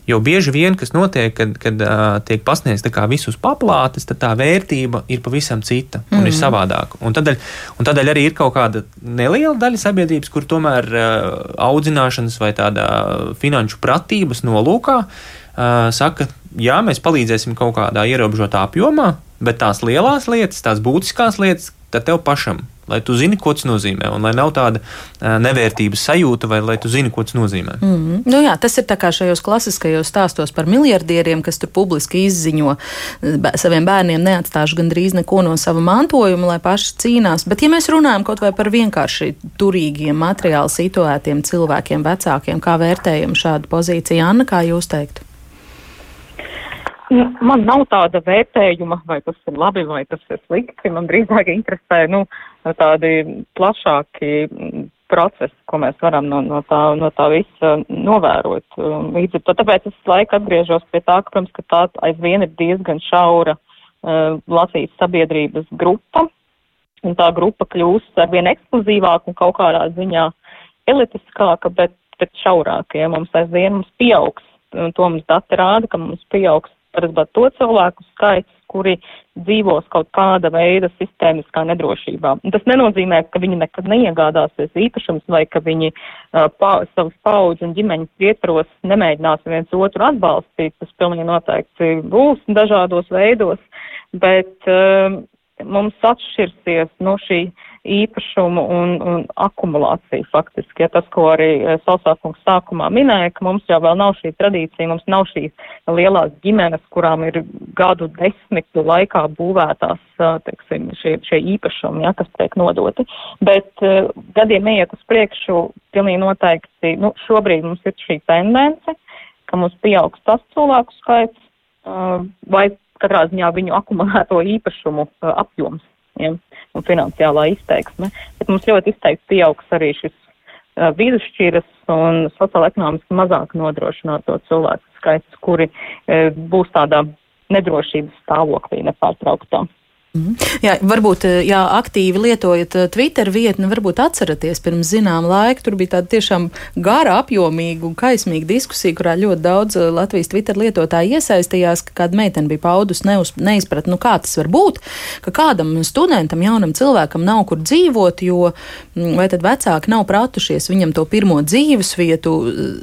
Jo bieži vien, kas notiek, kad, kad uh, tiek pasniegts visus paplātes, tad tā vērtība ir pavisam cita un mm. ir savādāka. Un tādēļ, un tādēļ arī ir kaut kāda neliela daļa sabiedrības, kur tomēr uh, audzināšanas vai tāda finanšu pratības nolūkā uh, saka, jā, mēs palīdzēsim kaut kādā ierobežotā apjomā, bet tās lielās lietas, tās būtiskās lietas, tad tev pašam lai tu zini, ko tas nozīmē, un lai nav tāda uh, nevērtības sajūta, vai lai tu zini, ko tas nozīmē. Mm -hmm. nu, jā, tas ir tā kā šajos klasiskajos stāstos par miljardieriem, kas tur publiski izziņo saviem bērniem, neatstāšu gandrīz neko no sava mantojuma, lai paši cīnās. Bet, ja mēs runājam kaut vai par vienkārši turīgiem, materiāli situētiem cilvēkiem, vecākiem, kā vērtējam šādu pozīciju, Anna, kā jūs teiktu? Nu, man nav tāda vērtējuma, vai tas ir labi vai tas ir slikti. Man drīzāk interesē nu, tādi plašāki mm, procesi, ko mēs varam no, no, tā, no tā visa novērot. Līdz ar to tāpēc es laika atgriežos pie tā, ka, protams, ka tā aizvien ir diezgan šaura uh, Latvijas sabiedrības grupa, un tā grupa kļūst arvien ekskluzīvāka un kaut kādā ziņā elitiskāka, bet bet šaurākie. Ja mums aizvien mums pieaugs, un to mums dati rāda, ka mums pieaugs parasti to cilvēku skaits, kuri dzīvos kaut kāda veida sistēmiskā nedrošībā. Tas nenozīmē, ka viņi nekad neiegādāsies īpašums vai ka viņi uh, pa, savus paudžu un ģimeņas ietvaros nemēģinās viens otru atbalstīt. Tas pilnīgi noteikti būs dažādos veidos, bet uh, mums atšķirsies no šī īpašumu un, un akumulāciju faktiski. Ja tas, ko arī eh, Sausākungs sākumā minēja, ka mums jau vēl nav šī tradīcija, mums nav šīs lielās ģimenes, kurām ir gadu desmitu laikā būvētās, eh, teiksim, šie, šie īpašumi, ja, kas tiek nodoti. Bet uh, gadiem iet uz priekšu, pilnīgi noteikti, nu, šobrīd mums ir šī tendence, ka mums pieaugs tas cilvēku skaits, uh, vai katrā ziņā viņu akumulēto īpašumu uh, apjoms ja, un finansiālā izteiksme. Bet mums ļoti izteikti pieaugs arī šis uh, vidusšķiras un sociāla-ekonomiski mazāk nodrošināto cilvēku skaits, kuri uh, būs tādā nedrošības stāvoklī nepārtrauktā. Mhm. Jā, varbūt, eh, ja aktīvi lietojat eh, Twitter vietni, varbūt atceraties pirms zinām laika. Tur bija tāda tiešām gara, apjomīga un kaismīga diskusija, kurā ļoti daudz eh, Latvijas Twitter lietotāji iesaistījās, ka kāda meitene bija paudus neizprat, nu kā tas var būt, ka kādam studentam, jaunam cilvēkam nav kur dzīvot, jo mm, vai tad vecāki nav pratušies viņam to pirmo dzīves vietu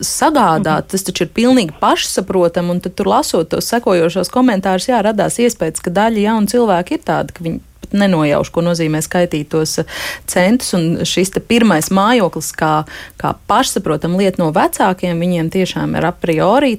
sagādāt. Tas taču ir pilnīgi pašsaprotam, un tad tur lasot tos sekojošos komentārus, jā, radās iespējas, ka daļa jaunu cilvēku ir tā tāda, ka viņi pat nenojauš, ko nozīmē skaitīt tos uh, centus. Un šis pirmais mājoklis, kā, kā pašsaprotam lieta no vecākiem, viņiem tiešām ir a priori.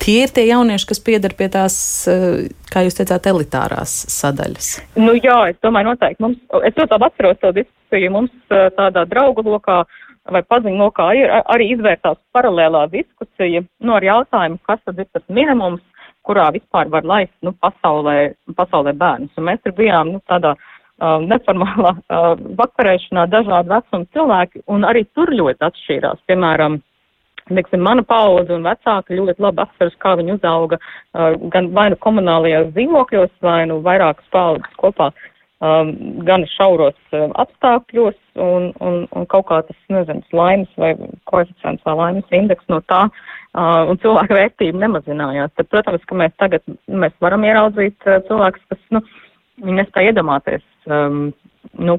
Tie ir tie jaunieši, kas piedar pie tās, uh, kā jūs teicāt, elitārās sadaļas. Nu, jā, es domāju, noteikti. Mums, es ļoti labi atceros to diskusiju. Mums uh, tādā draugu lokā vai paziņu lokā arī, arī izvērtās paralēlā diskusija nu, ar jautājumu, kas tad ir tas minimums, kurā vispār var laist nu, pasaulē, pasaulē bērnus. Un mēs tur bijām nu, tādā uh, neformālā uh, vakarēšanā dažādi vecuma cilvēki, un arī tur ļoti atšķīrās. Piemēram, Teiksim, mana paudze un vecāki ļoti labi atceras, kā viņi uzauga uh, gan vai nu komunālajos dzīvokļos, vai nu vairākas paudzes kopā, um, gan šauros um, apstākļos, un, un, un kaut kā tas, nezinu, laimes vai koeficients vai laimes indeks no tā uh, un cilvēka vērtība nemazinājās. Tad, protams, ka mēs tagad mēs varam ieraudzīt uh, cilvēkus, kas, nu, viņi nespēja iedomāties, um, nu,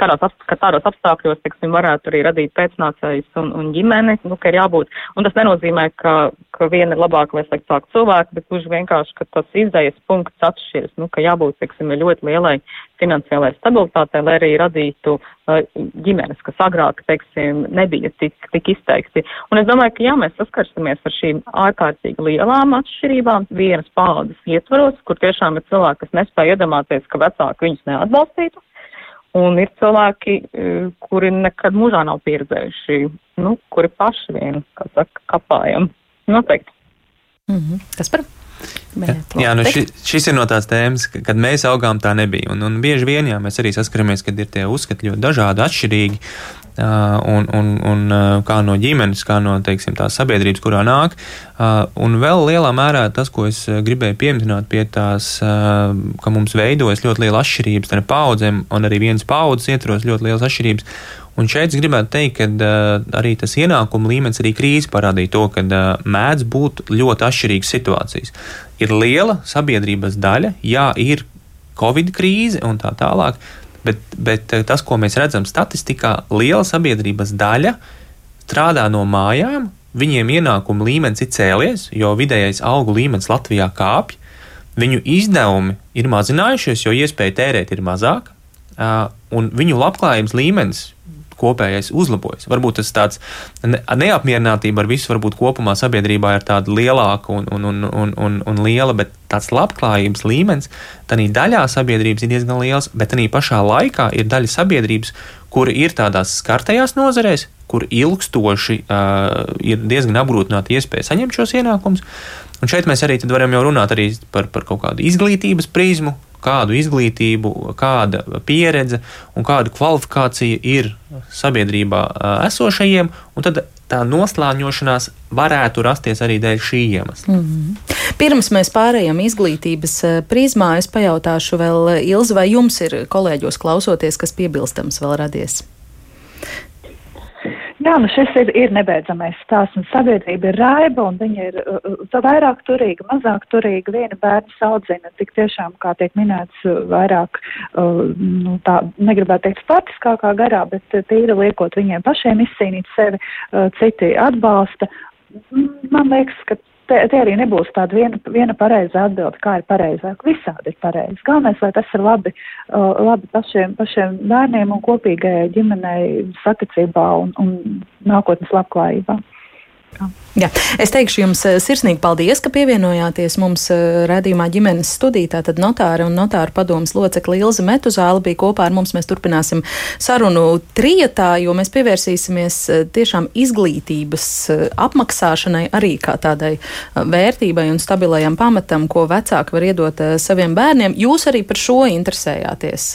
kādos, ka tādos apstākļos, teiksim, varētu arī radīt pēcnācējus un, un ģimeni, nu, ka ir jābūt. Un tas nenozīmē, ka, ka viena ir labāka vai sliktāka cilvēka, bet gluži vienkārši, ka tas izējas punkts atšķiras, nu, ka jābūt, teiksim, ļoti lielai finansiālai stabilitātei, lai arī radītu uh, ģimenes, kas agrāk, teiksim, nebija tik, tik izteikti. Un es domāju, ka jā, mēs saskarsimies ar šīm ārkārtīgi lielām atšķirībām vienas paudzes ietvaros, kur tiešām ir cilvēki, kas nespēja iedomāties, ka vecāki viņus neatbalstītu. Un ir cilvēki, eh, kuri nekad mūžā nav pieredzējuši, nu, kuri paši vien, kā saka, kapājam. Noteikti. Mm -hmm. Kas par? Jā, nu ši, šis ir no tās tēmas, kad mēs augām, tā nebija. Un, un bieži vien jā, mēs arī saskaramies, kad ir tie uzskati ļoti dažādi, atšķirīgi. Un, un, un kā no ģimenes, kā no teiksim, tās sabiedrības, kurā nāk. Un vēl lielā mērā tas, ko es gribēju pieminēt pie tās, ka mums veidojas ļoti liela atšķirības starp paudzēm, un arī vienas paudzes ietvaros ļoti lielas atšķirības. Un šeit es gribētu teikt, ka uh, arī tas ienākuma līmenis, arī krīze parādīja to, ka uh, mēdz būt ļoti atšķirīgas situācijas. Ir liela sabiedrības daļa, jā, ir Covid krīze un tā tālāk, Bet, bet eh, tas, ko mēs redzam statistikā, liela sabiedrības daļa strādā no mājām, viņiem ienākuma līmenis ir cēlies, jo vidējais algu līmenis Latvijā kāpj. Viņu izdevumi ir mazinājušies, jo iespēja tērēt ir mazāka, un viņu labklājības līmenis kopējais uzlabojas. Varbūt tas tāds neapmierinātība ar visu, varbūt kopumā sabiedrībā ir tāda lielāka un, un, un, un, un, un liela, bet tāds labklājības līmenis tādā daļā sabiedrības ir diezgan liels, bet tādā pašā laikā ir daļa sabiedrības, kuri ir tādās skartajās nozarēs, kur ilgstoši uh, ir diezgan apgrūtināta iespēja saņemt šos ienākumus. Un šeit mēs arī varam jau runāt arī par, par kaut kādu izglītības prizmu, kādu izglītību, kāda pieredze un kāda kvalifikācija ir sabiedrībā esošajiem, un tad tā noslāņošanās varētu rasties arī dēļ šī iemesla. Mm -hmm. Pirms mēs pārējām izglītības prizmā, es pajautāšu vēl Ilzi, vai jums ir kolēģos klausoties, kas piebilstams vēl radies? Jā, nu šis ir, ir nebeidzamais stāsts, un sabiedrība ir raiba, un viņa ir uh, uh vairāk turīga, mazāk turīga. Viena bērna audzina tik tiešām, kā tiek minēts, uh, vairāk, uh, nu tā, negribētu teikt sportiskākā garā, bet uh, tīri liekot viņiem pašiem izcīnīt sevi, uh, citi atbalsta. Man liekas, ka Te, te arī nebūs tāda viena, viena pareiza atbilde, kā ir pareizāk. Visādi ir pareizi. Galvenais, lai tas ir labi, uh, labi pašiem, pašiem bērniem un kopīgajai ģimenei saticībā un, un nākotnes labklājībā. Jā. Es teikšu jums eh, sirsnīgi paldies, ka pievienojāties mums eh, redzījumā ģimenes studijā. Tātad notāra un notāra padomas locekla Ilza Metuzāla bija kopā ar mums. Mēs turpināsim sarunu trietā, jo mēs pievērsīsimies eh, tiešām izglītības apmaksāšanai arī kā tādai vērtībai un stabilajam pamatam, ko vecāki var iedot saviem bērniem. Jūs arī par šo interesējāties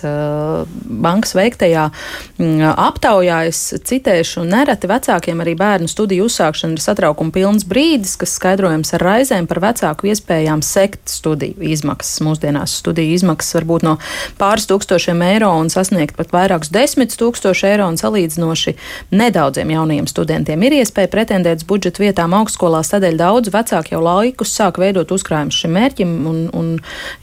bankas veiktajā mm, aptaujā. Es citēšu, nereti vecākiem arī bērnu studiju uzsākšana ir satraukuma pilns brīdis, kas skaidrojams ar raizēm par vecāku iespējām sekt studiju izmaksas. Mūsdienās studiju izmaksas var būt no pāris tūkstošiem eiro un sasniegt pat vairākus desmit tūkstošu eiro, un salīdzinoši nedaudziem jaunajiem studentiem ir iespēja pretendēt budžeta vietām augstskolās. Tādēļ daudz vecāki jau laikus sāk veidot uzkrājumus šim mērķim, un, un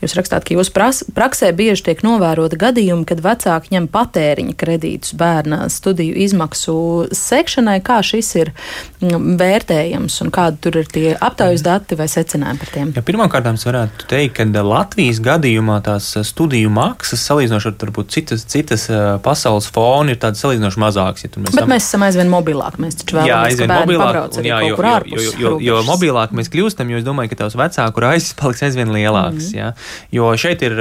jūs rakstāt, ka jūsu praksē bieži tiek novērota gadījumi, kad vecāki ņem patēriņa kredītus bērna studiju izmaksu sekšanai. Kā šis ir mm, vērtējams? un kādi tur ir tie aptaujas dati vai secinājumi par tiem? Ja, Pirmkārt, es varētu teikt, ka Latvijas gadījumā tās studiju maksas salīdzinoši ar varbūt, citas, citas pasaules fonu ir tādas salīdzinoši mazākas. Ja mēs Bet sam... mēs esam aizvien mobilāki. Mēs taču vēlamies, jā, aizvien mobilāk, jā, jo, jo, jo, jo, jo mobilāk mēs kļūstam, jo es domāju, ka tavs vecāku raizes paliks aizvien lielāks. Mm. Ja? Jo šeit ir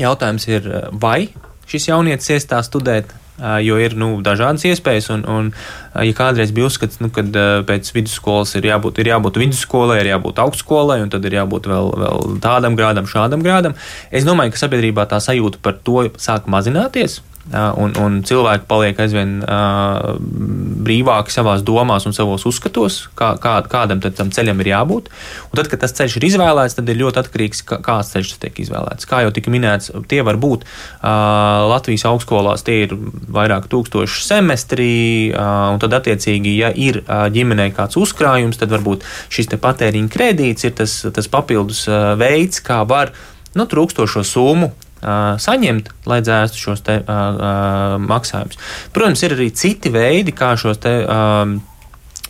jautājums, ir, vai šis jaunietis iestās studēt jo ir nu, dažādas iespējas. Un, un, ja kādreiz bija uzskats, nu, ka pēc vidusskolas ir jābūt, ir jābūt vidusskolai, ir jābūt augstskolai, un tad ir jābūt vēl, vēl tādam grādam, šādam grādam, es domāju, ka sabiedrībā tā sajūta par to sāk mazināties un, un cilvēki paliek aizvien uh, brīvāki savās domās un savos uzskatos, kā, kā, kādam tam ceļam ir jābūt. Un tad, kad tas ceļš ir izvēlēts, tad ir ļoti atkarīgs, kā, kāds ceļš tiek izvēlēts. Kā jau tika minēts, tie var būt uh, Latvijas augstskolās, tie ir vairāk tūkstoši semestrī, uh, un tad, attiecīgi, ja ir uh, ģimenei kāds uzkrājums, tad varbūt šis patēriņa kredīts ir tas, tas papildus uh, veids, kā var nu, trūkstošo summu saņemt, lai dzēstu šos te, uh, uh, maksājumus. Protams, ir arī citi veidi, kā šos te. Uh,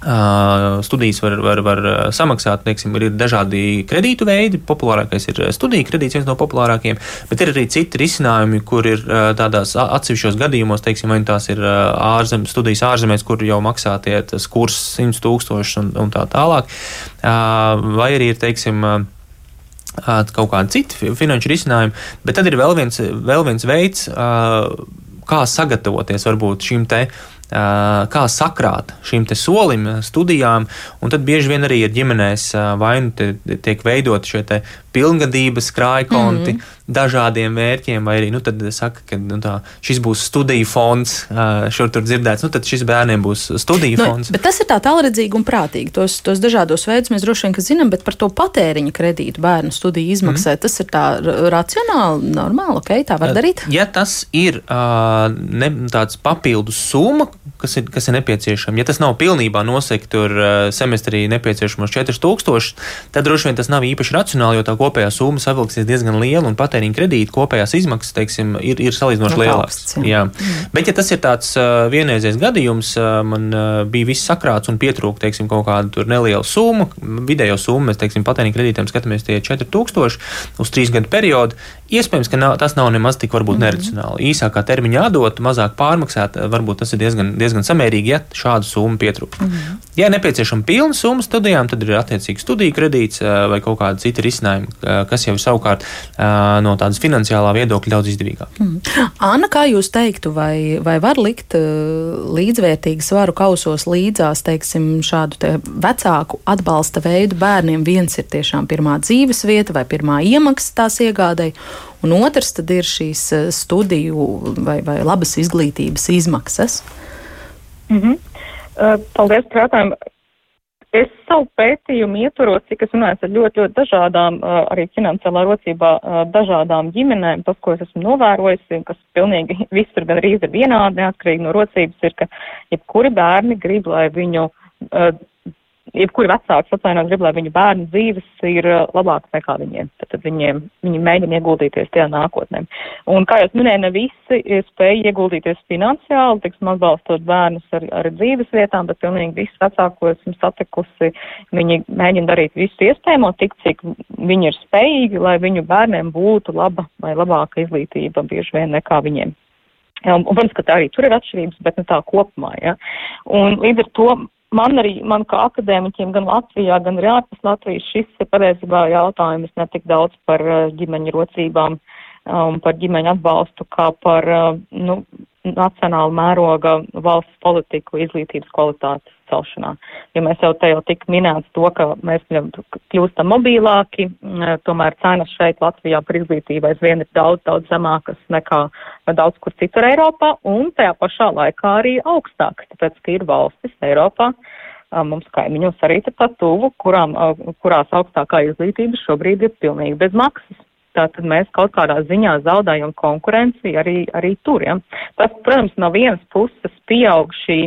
Uh, studijas var, var, var samaksāt, teiksim, ir dažādi kredītu veidi. Populārākais ir studiju kredīts, viens no populārākajiem, bet ir arī citi risinājumi, kur ir uh, tādās atsevišķos gadījumos, teiksim, vai nu tās ir ārzem, studijas ārzemēs, kur jau maksā tie kurs 100 tūkstoši un, un tā tālāk, uh, vai arī ir, teiksim, kaut kādi citi finanšu risinājumi, bet tad ir vēl viens, vēl viens veids, kā sagatavoties varbūt šim te kā sakrāt šim solim, studijām, un tad bieži vien arī ir ģimenēs vai nu tiek veidoti šie pilngadības krājkonti mm -hmm. dažādiem mērķiem, vai arī nu, saka, ka nu, tā, šis būs studiju fonds, šur tur dzirdēts, nu tad šis bērniem būs studiju nu, fonds. Bet tas ir tā tālredzīgi un prātīgi. Tos, tos dažādos veidus mēs droši vien zinām, bet par to patēriņu kredītu bērnu studiju izmaksai mm -hmm. tas ir tā racionāli, normāli, ok, tā var darīt. Ja tas ir ne, tāds papildus summa, kas ir, kas ir nepieciešama, ja tas nav pilnībā nosegt tur semestrī nepieciešamos 4000, tad droši vien tas nav īpaši racionāli, jo tā kopējā summa savilksies diezgan liela un patēriņa kredīta kopējās izmaksas teiksim, ir, ir salīdzinoši lielākas. Mm. Bet, ja tas ir tāds uh, vienreizējs gadījums, uh, man uh, bija viss sakrāts un pietrūka teiksim, kaut kāda neliela summa, vidējo summu mēs teiksim, patēriņa kredītiem skatāmies tie 4000 uz trīs gadu periodu. Iespējams, ka nav, tas nav nemaz tik varbūt mm. neracionāli. Īsākā termiņā atdot, mazāk pārmaksāt, varbūt tas ir diezgan, diezgan samērīgi, ja šādu summu pietrūkst. Mm. Ja nepieciešama pilna summa studijām, tad ir attiecīgi studiju kredīts vai kaut kāda cita risinājuma, kas jau savukārt no tādas finansiālā viedokļa daudz izdevīgāk. Mm. Anna, kā jūs teiktu, vai, vai var likt līdzvērtīgu svaru kausos līdzās, teiksim, šādu te vecāku atbalsta veidu bērniem? Viens ir tiešām pirmā dzīves vieta vai pirmā iemaksa tās iegādai, un otrs tad ir šīs studiju vai, vai labas izglītības izmaksas. Mm -hmm. Paldies par jautājumu. Es savu pētījumu ietvaros, cik es runāju ar ļoti, ļoti dažādām, arī finansiālā rocībā dažādām ģimenēm, tas, ko es esmu novērojusi, kas pilnīgi visur gan arī ir vienādi, neatkarīgi no rocības, ir, ka jebkuri bērni grib, lai viņu jebkuri vecāks atvainojot grib, lai viņu bērnu dzīves ir labākas nekā viņiem. Tad viņiem, viņi mēģina ieguldīties tajā nākotnē. Un, kā jau minēju, ne visi spēja ieguldīties finansiāli, tiksim, atbalstot bērnus ar, ar dzīves vietām, bet pilnīgi visi vecāki, ko esmu satikusi, viņi mēģina darīt visu iespējamo, tik cik viņi ir spējīgi, lai viņu bērniem būtu laba vai labāka izglītība bieži vien nekā viņiem. Un, un, protams, ka tā arī tur ir atšķirības, bet ne tā kopumā. Ja? Un līdz ar to man arī, man kā akadēmiķiem gan Latvijā, gan arī ārpus Latvijas šis ir patiesībā jautājums ne tik daudz par uh, ģimeņu rocībām un um, par ģimeņu atbalstu, kā par, uh, nu, nacionāla mēroga valsts politiku izglītības kvalitātes celšanā. Jo mēs jau te jau tik minēts to, ka mēs kļūstam mobilāki, tomēr cenas šeit Latvijā par izglītību aizvien ir daudz, daudz zemākas nekā daudz kur citur Eiropā un tajā pašā laikā arī augstākas, tāpēc, ka ir valstis Eiropā, mums kaimiņos arī tepat tuvu, kurām, kurās augstākā izglītība šobrīd ir pilnīgi bez maksas. Tātad mēs kaut kādā ziņā zaudējam konkurenci arī, arī tur. Ja. Tas, protams, no vienas puses pieaug šī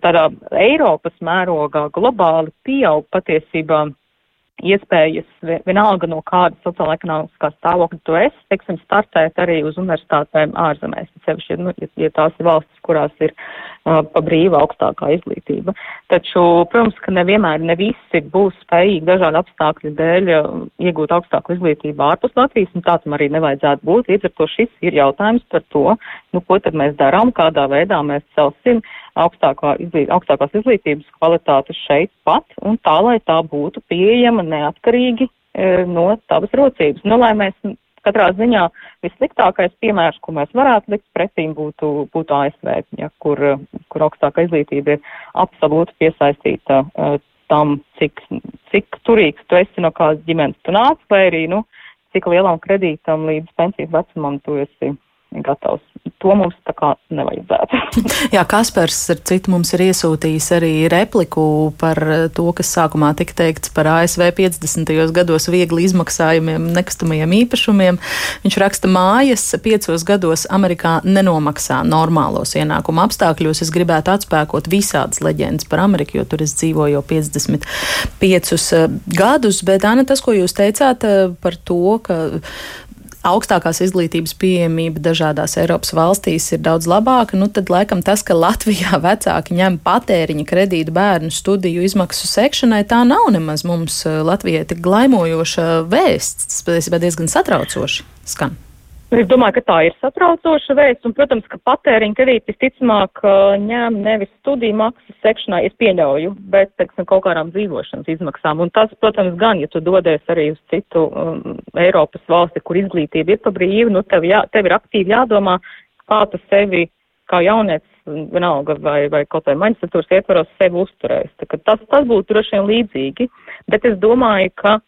tādā Eiropas mērogā globāli pieaug patiesībā iespējas vienalga no kāda sociāla ekonomiskā stāvokļa tu esi, teiksim, startēt arī uz universitātēm ārzemēs, sevišķi, nu, ja, ja tās ir valstis, kurās ir uh, pa brīva augstākā izglītība. Taču, protams, ka nevienmēr ne visi būs spējīgi dažādu apstākļu dēļ uh, iegūt augstāku izglītību ārpus Latvijas, un tā tam arī nevajadzētu būt. Līdz ar to šis ir jautājums par to, nu, ko tad mēs darām, kādā veidā mēs celsim augstākā izglīt, augstākās izglītības kvalitāti šeit pat un tā, lai tā būtu pieejama neatkarīgi e, no tavas rocības. Nu, lai mēs katrā ziņā vissliktākais piemērs, ko mēs varētu likt pretīm, būtu, būtu ASV, ja, kur, kur augstākā izglītība ir absolūti piesaistīta uh, tam, cik, cik turīgs tu esi no kādas ģimenes tu nāc, vai arī, nu, cik lielam kredītam līdz pensijas vecumam tu esi gatavs. To mums tā kā nevajadzētu. Jā, Kaspars ar citu mums ir iesūtījis arī repliku par to, kas sākumā tika teikts par ASV 50. gados viegli izmaksājumiem nekustamajiem īpašumiem. Viņš raksta mājas piecos gados Amerikā nenomaksā normālos ienākumu apstākļos. Es gribētu atspēkot visādas leģendas par Ameriku, jo tur es dzīvoju jau 55 eh, gadus, bet Ana, tas, ko jūs teicāt eh, par to, ka augstākās izglītības pieejamība dažādās Eiropas valstīs ir daudz labāka, nu tad laikam tas, ka Latvijā vecāki ņem patēriņa kredītu bērnu studiju izmaksu sekšanai, tā nav nemaz mums eh, Latvijai tik glaimojoša vēsts, tas diezgan satraucoši skan. Es domāju, ka tā ir satraucoša vēsts, un, protams, ka patēriņa kredīti visticamāk ņem nevis studiju maksas sekšanā, es pieļauju, bet, teiksim, kaut kādām dzīvošanas izmaksām. Un tas, protams, gan, ja tu dodies arī uz citu um, Eiropas valsti, kur izglītība ir pa brīvu, nu, tev, jā, tev ir aktīvi jādomā, kā tu sevi, kā jaunietis, vienalga, vai, vai kaut vai maģistratūras ietvaros sevi uzturēs. Tas, tas būtu droši vien līdzīgi, bet es domāju, ka,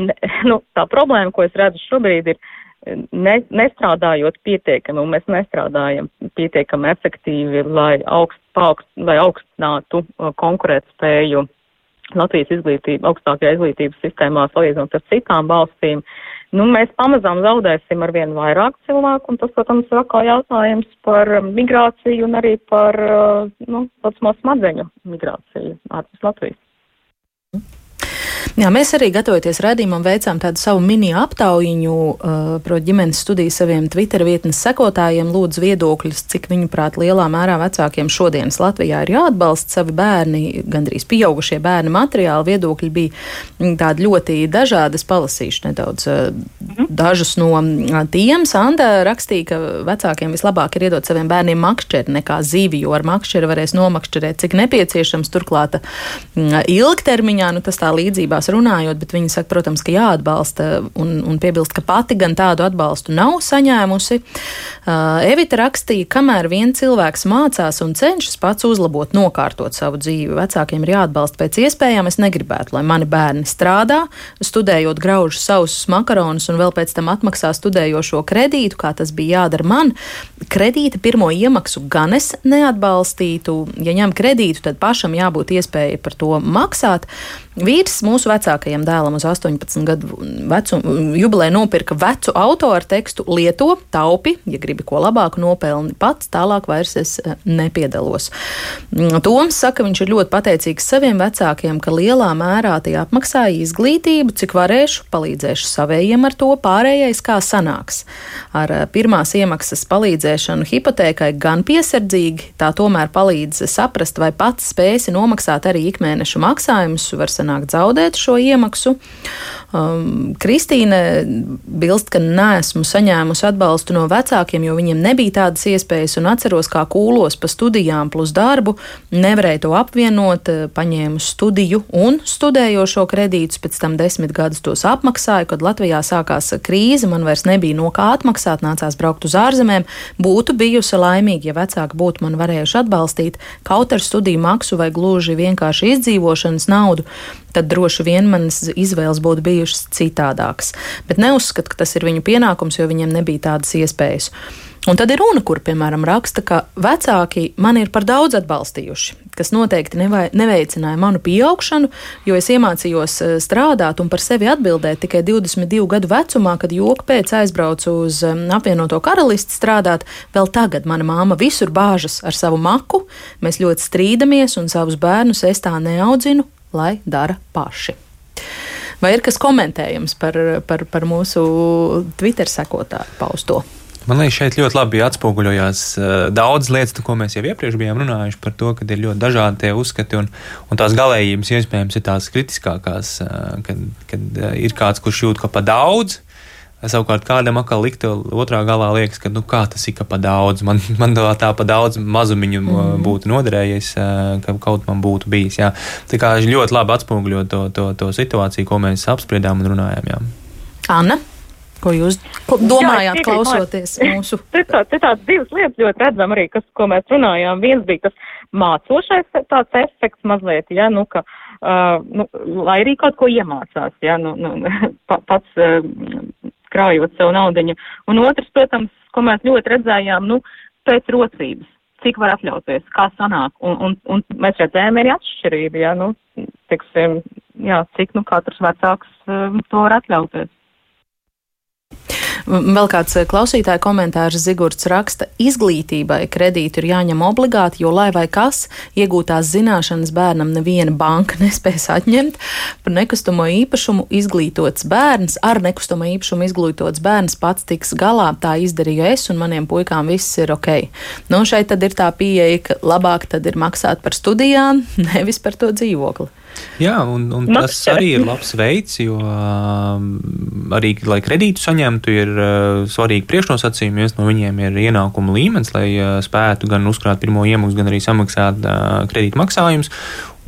ne, nu, tā problēma, ko es redzu šobrīd, ir, ne, nestrādājot pietiekami, un mēs nestrādājam pietiekami efektīvi, lai, augst, paaugst, lai augstinātu uh, konkurētspēju Latvijas izglītība, augstākajā izglītības sistēmā salīdzinot ar citām valstīm. Nu, mēs pamazām zaudēsim ar vien vairāk cilvēku, un tas, protams, ir atkal jautājums par migrāciju un arī par, uh, nu, tāds smadzeņu migrāciju ārpus Latvijas. Jā, mēs arī gatavoties redzījumam veicām tādu savu mini aptaujiņu uh, par ģimenes studiju saviem Twitter vietnes sekotājiem, lūdzu viedokļus, cik viņuprāt lielā mērā vecākiem šodienas Latvijā ir jāatbalsta savi bērni, gandrīz pieaugušie bērni materiāli. Viedokļi bija tādi ļoti dažādi. Es palasīšu nedaudz uh, dažus no uh, tiem. Sanda rakstīja, ka vecākiem vislabāk ir iedot saviem bērniem makšķeri nekā zīvi, jo ar makšķeri varēs nomakšķerēt, cik nepieciešams. Turklāt uh, ilgtermiņā, nu tas tā līdzībā sarunās runājot, bet viņa saka, protams, ka jāatbalsta un, un piebilst, ka pati gan tādu atbalstu nav saņēmusi. Uh, Evita rakstīja, kamēr vien cilvēks mācās un cenšas pats uzlabot, nokārtot savu dzīvi, vecākiem ir jāatbalsta pēc iespējām. Es negribētu, lai mani bērni strādā, studējot graužu sausus makaronus un vēl pēc tam atmaksā studējošo kredītu, kā tas bija jādara man. Kredīta pirmo iemaksu gan es neatbalstītu. Ja ņem kredītu, tad pašam jābūt iespēja par to maksāt. Vīrs mūsu vecākajam dēlam uz 18 gadu vecumu jubilē nopirka vecu auto ar tekstu Lieto, taupi, ja gribi ko labāku nopelni pats, tālāk vairs es eh, nepiedalos. Mm, Toms saka, viņš ir ļoti pateicīgs saviem vecākiem, ka lielā mērā tie apmaksāja izglītību, cik varēšu, palīdzēšu savējiem ar to, pārējais kā sanāks. Ar eh, pirmās iemaksas palīdzēšanu hipotēkai gan piesardzīgi, tā tomēr palīdz saprast, vai pats spēsi nomaksāt arī ikmēneša maksājumus, var sanākt zaudēt šo iemaksu. Um, Kristīne bilst, ka neesmu saņēmusi atbalstu no vecākiem, jo viņiem nebija tādas iespējas, un atceros, kā kūlos pa studijām plus darbu, nevarēju to apvienot, paņēmu studiju un studējošo kredītus, pēc tam desmit gadus tos apmaksāju, kad Latvijā sākās krīze, man vairs nebija no kā atmaksāt, nācās braukt uz ārzemēm. Būtu bijusi laimīgi, ja vecāki būtu man varējuši atbalstīt kaut ar studiju maksu vai gluži vienkārši izdzīvošanas naudu tad droši vien manas izvēles būtu bijušas citādākas. Bet neuzskatu, ka tas ir viņu pienākums, jo viņiem nebija tādas iespējas. Un tad ir runa, kur, piemēram, raksta, ka vecāki mani ir par daudz atbalstījuši, kas noteikti nevai, neveicināja manu pieaugšanu, jo es iemācījos eh, strādāt un par sevi atbildēt tikai 22 gadu vecumā, kad joku pēc aizbraucu uz apvienoto karalisti strādāt. Vēl tagad mana māma visur bāžas ar savu maku, mēs ļoti strīdamies un savus bērnus es tā neaudzinu, lai dara paši. Vai ir kas komentējams par, par, par mūsu Twitter sekotāju pausto? Man liekas, šeit ļoti labi atspoguļojās uh, daudz lietas, ko mēs jau iepriekš bijām runājuši par to, ka ir ļoti dažādi tie uzskati un, un tās galējības iespējams ir tās kritiskākās, uh, kad, kad uh, ir kāds, kurš jūt, ka pa daudz, Savukārt kādam atkal likt otrā galā liekas, ka nu, tas ir pa daudz. Man, man tā pa daudz mazumiņu mm. būtu noderējies, ka kaut man būtu bijis. Jā. Tā kā ļoti labi atspoguļo to, to, to situāciju, ko mēs apspriedām un runājām. Jā. Anna? Ko jūs domājāt, Jā, klausoties mūsu? Te tādas divas lietas ļoti redzam arī, kas, ko mēs runājām. Viens bija tas mācošais tāds efekts mazliet, ja, nu, ka, uh, nu, lai arī kaut ko iemācās, ja, nu, nu, pats uh, krājot sev naudiņu. Un otrs, protams, ko mēs ļoti redzējām, nu, pēc rocības, cik var atļauties, kā sanāk. Un, un, un mēs redzējām arī atšķirību, ja, nu, tiksim, jā, cik, nu, katrs vecāks um, to var atļauties. Vēl kāds eh, klausītāja komentārs Zigurds raksta, izglītībai kredītu ir jāņem obligāti, jo lai vai kas iegūtās zināšanas bērnam neviena banka nespēs atņemt. Par nekustamo īpašumu izglītots bērns, ar nekustamo īpašumu izglītots bērns pats tiks galā. Tā izdarīju es un maniem puikām viss ir ok. Nu, šeit tad ir tā pieeja, ka labāk tad ir maksāt par studijām, nevis par to dzīvokli. Jā, un, un tas arī ir labs veids, jo um, arī, lai kredītu saņemtu, ir uh, svarīgi priekšnosacījumi. Viens no viņiem ir ienākuma līmenis, lai uh, spētu gan uzkrāt pirmo iemaksu, gan arī samaksāt uh, kredītu maksājumus.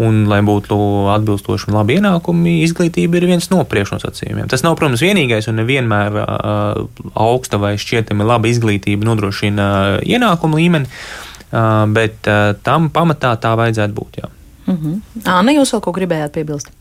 Un, lai būtu atbilstoši un labi ienākumi, izglītība ir viens no priekšnosacījumiem. Tas nav, protams, vienīgais, un nevienmēr uh, augsta vai šķietami laba izglītība nodrošina ienākumu līmeni, uh, bet uh, tam pamatā tā vajadzētu būt. Jā. Mm -hmm. Āna, jūs vēl ko gribējāt piebilst?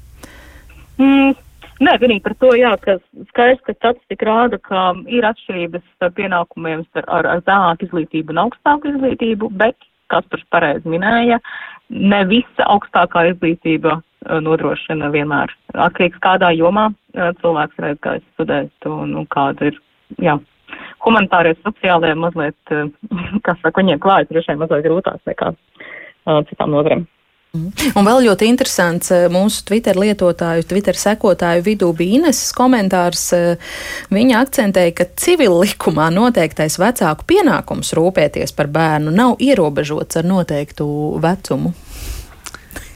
Mm. Nē, vienīgi par to, jā, ka skaidrs, ka statistika rāda, ka ir atšķirības starp pienākumiem ar, ar, ar zemāku izglītību un augstāku izglītību, bet, kas tur pareizi minēja, ne visa augstākā izglītība uh, nodrošina vienmēr. Atkarīgs kādā jomā uh, cilvēks redz, kā studēt un, un kāda ir, jā, humanitārie, sociālajie mazliet, uh, kas saka, viņiem klājas droši vien mazliet grūtāk nekā citām nozarēm. Un vēl ļoti interesants eh, mūsu Twitter lietotāju, Twitter sekotāju vidū bija Ineses komentārs. Eh, viņa akcentēja, ka civil likumā noteiktais vecāku pienākums rūpēties par bērnu nav ierobežots ar noteiktu vecumu.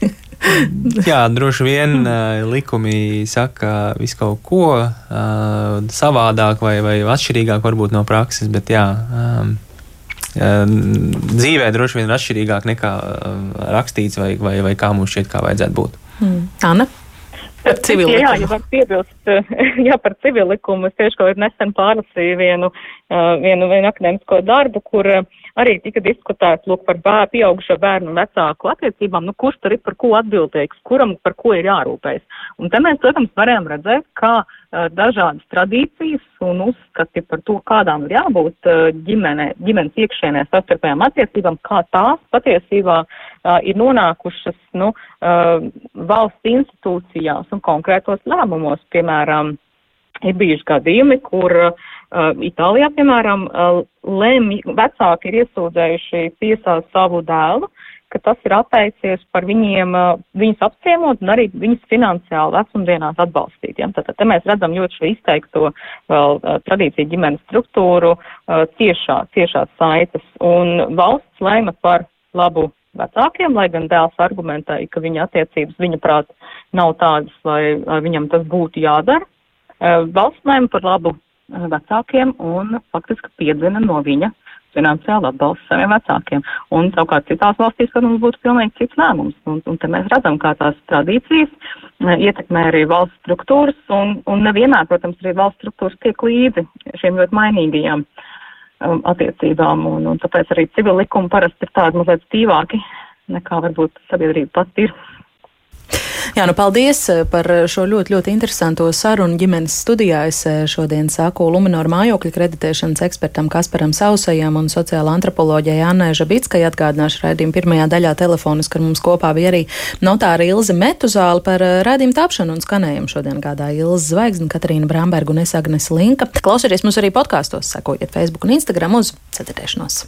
jā, droši vien uh, likumi saka visu kaut ko savādāk vai, vai atšķirīgāk varbūt no prakses, bet jā. Um, dzīvē droši vien ir atšķirīgāk nekā rakstīts vai, vai, vai kā mums šķiet, kā vajadzētu būt. Mm. Anna? Civil jā, ja var piebilst, jā, par civil likumu. Es tieši kaut nesen pārlasīju vienu, vienu, vienu akadēmisko darbu, kur arī tika diskutēts, lūk, par bēr, pieaugušo bērnu un vecāku attiecībām, nu, kurš tur ir par ko atbildīgs, kuram par ko ir jārūpējas. Un te mēs, protams, varējām redzēt, kā uh, dažādas tradīcijas un uzskati par to, kādām ir jābūt uh, ģimene, ģimenes iekšēnē savstarpējām attiecībām, kā tās patiesībā uh, ir nonākušas, nu, valsts institūcijās un konkrētos lēmumos, piemēram, ir bijuši gadījumi, kur uh, Itālijā, piemēram, uh, lemj, vecāki ir iesūdzējuši tiesā savu dēlu, ka tas ir atteicies par viņiem, uh, viņus apciemot un arī viņus finansiāli vecumdienās atbalstīt. Ja? Tātad te mēs redzam ļoti šo izteikto vēl uh, tradīciju ģimenes struktūru, uh, tiešā, tiešās saites, un valsts lēma par labu vecākiem, lai gan dēls argumentēja, ka viņa attiecības, viņa prāt, nav tādas, lai viņam tas būtu jādara. Uh, valsts lēma par labu uh, vecākiem un faktiski piedzina no viņa finansiāli atbalstu saviem vecākiem. Un savukārt citās valstīs, kad mums būtu pilnīgi cits lēmums. Un, un te mēs redzam, kā tās tradīcijas uh, ietekmē arī valsts struktūras, un, un nevienmēr, protams, arī valsts struktūras tiek līdzi šiem ļoti mainīgajām um, attiecībām, un, un tāpēc arī civil likumi parasti ir tādi mazliet stīvāki nekā varbūt sabiedrība pati ir. Jā, nu paldies eh, par šo ļoti, ļoti interesanto sarunu ģimenes studijā. Es eh, šodien saku Luminoru mājokļu kreditēšanas ekspertam Kasparam Sausajam un sociāla antropoloģijai Annai Žabickai atgādināšu raidījumu pirmajā daļā telefoniski, ar mums kopā bija arī notāra Ilze Metuzāla par eh, raidījumu tapšanu un skanējumu. Šodien gādāja Ilze Zvaigzne, Katrīna Bramberga un es Agnes Linka. Klausieties mums arī podkāstos, sekojiet Facebook un Instagram uz ceturtēšanos.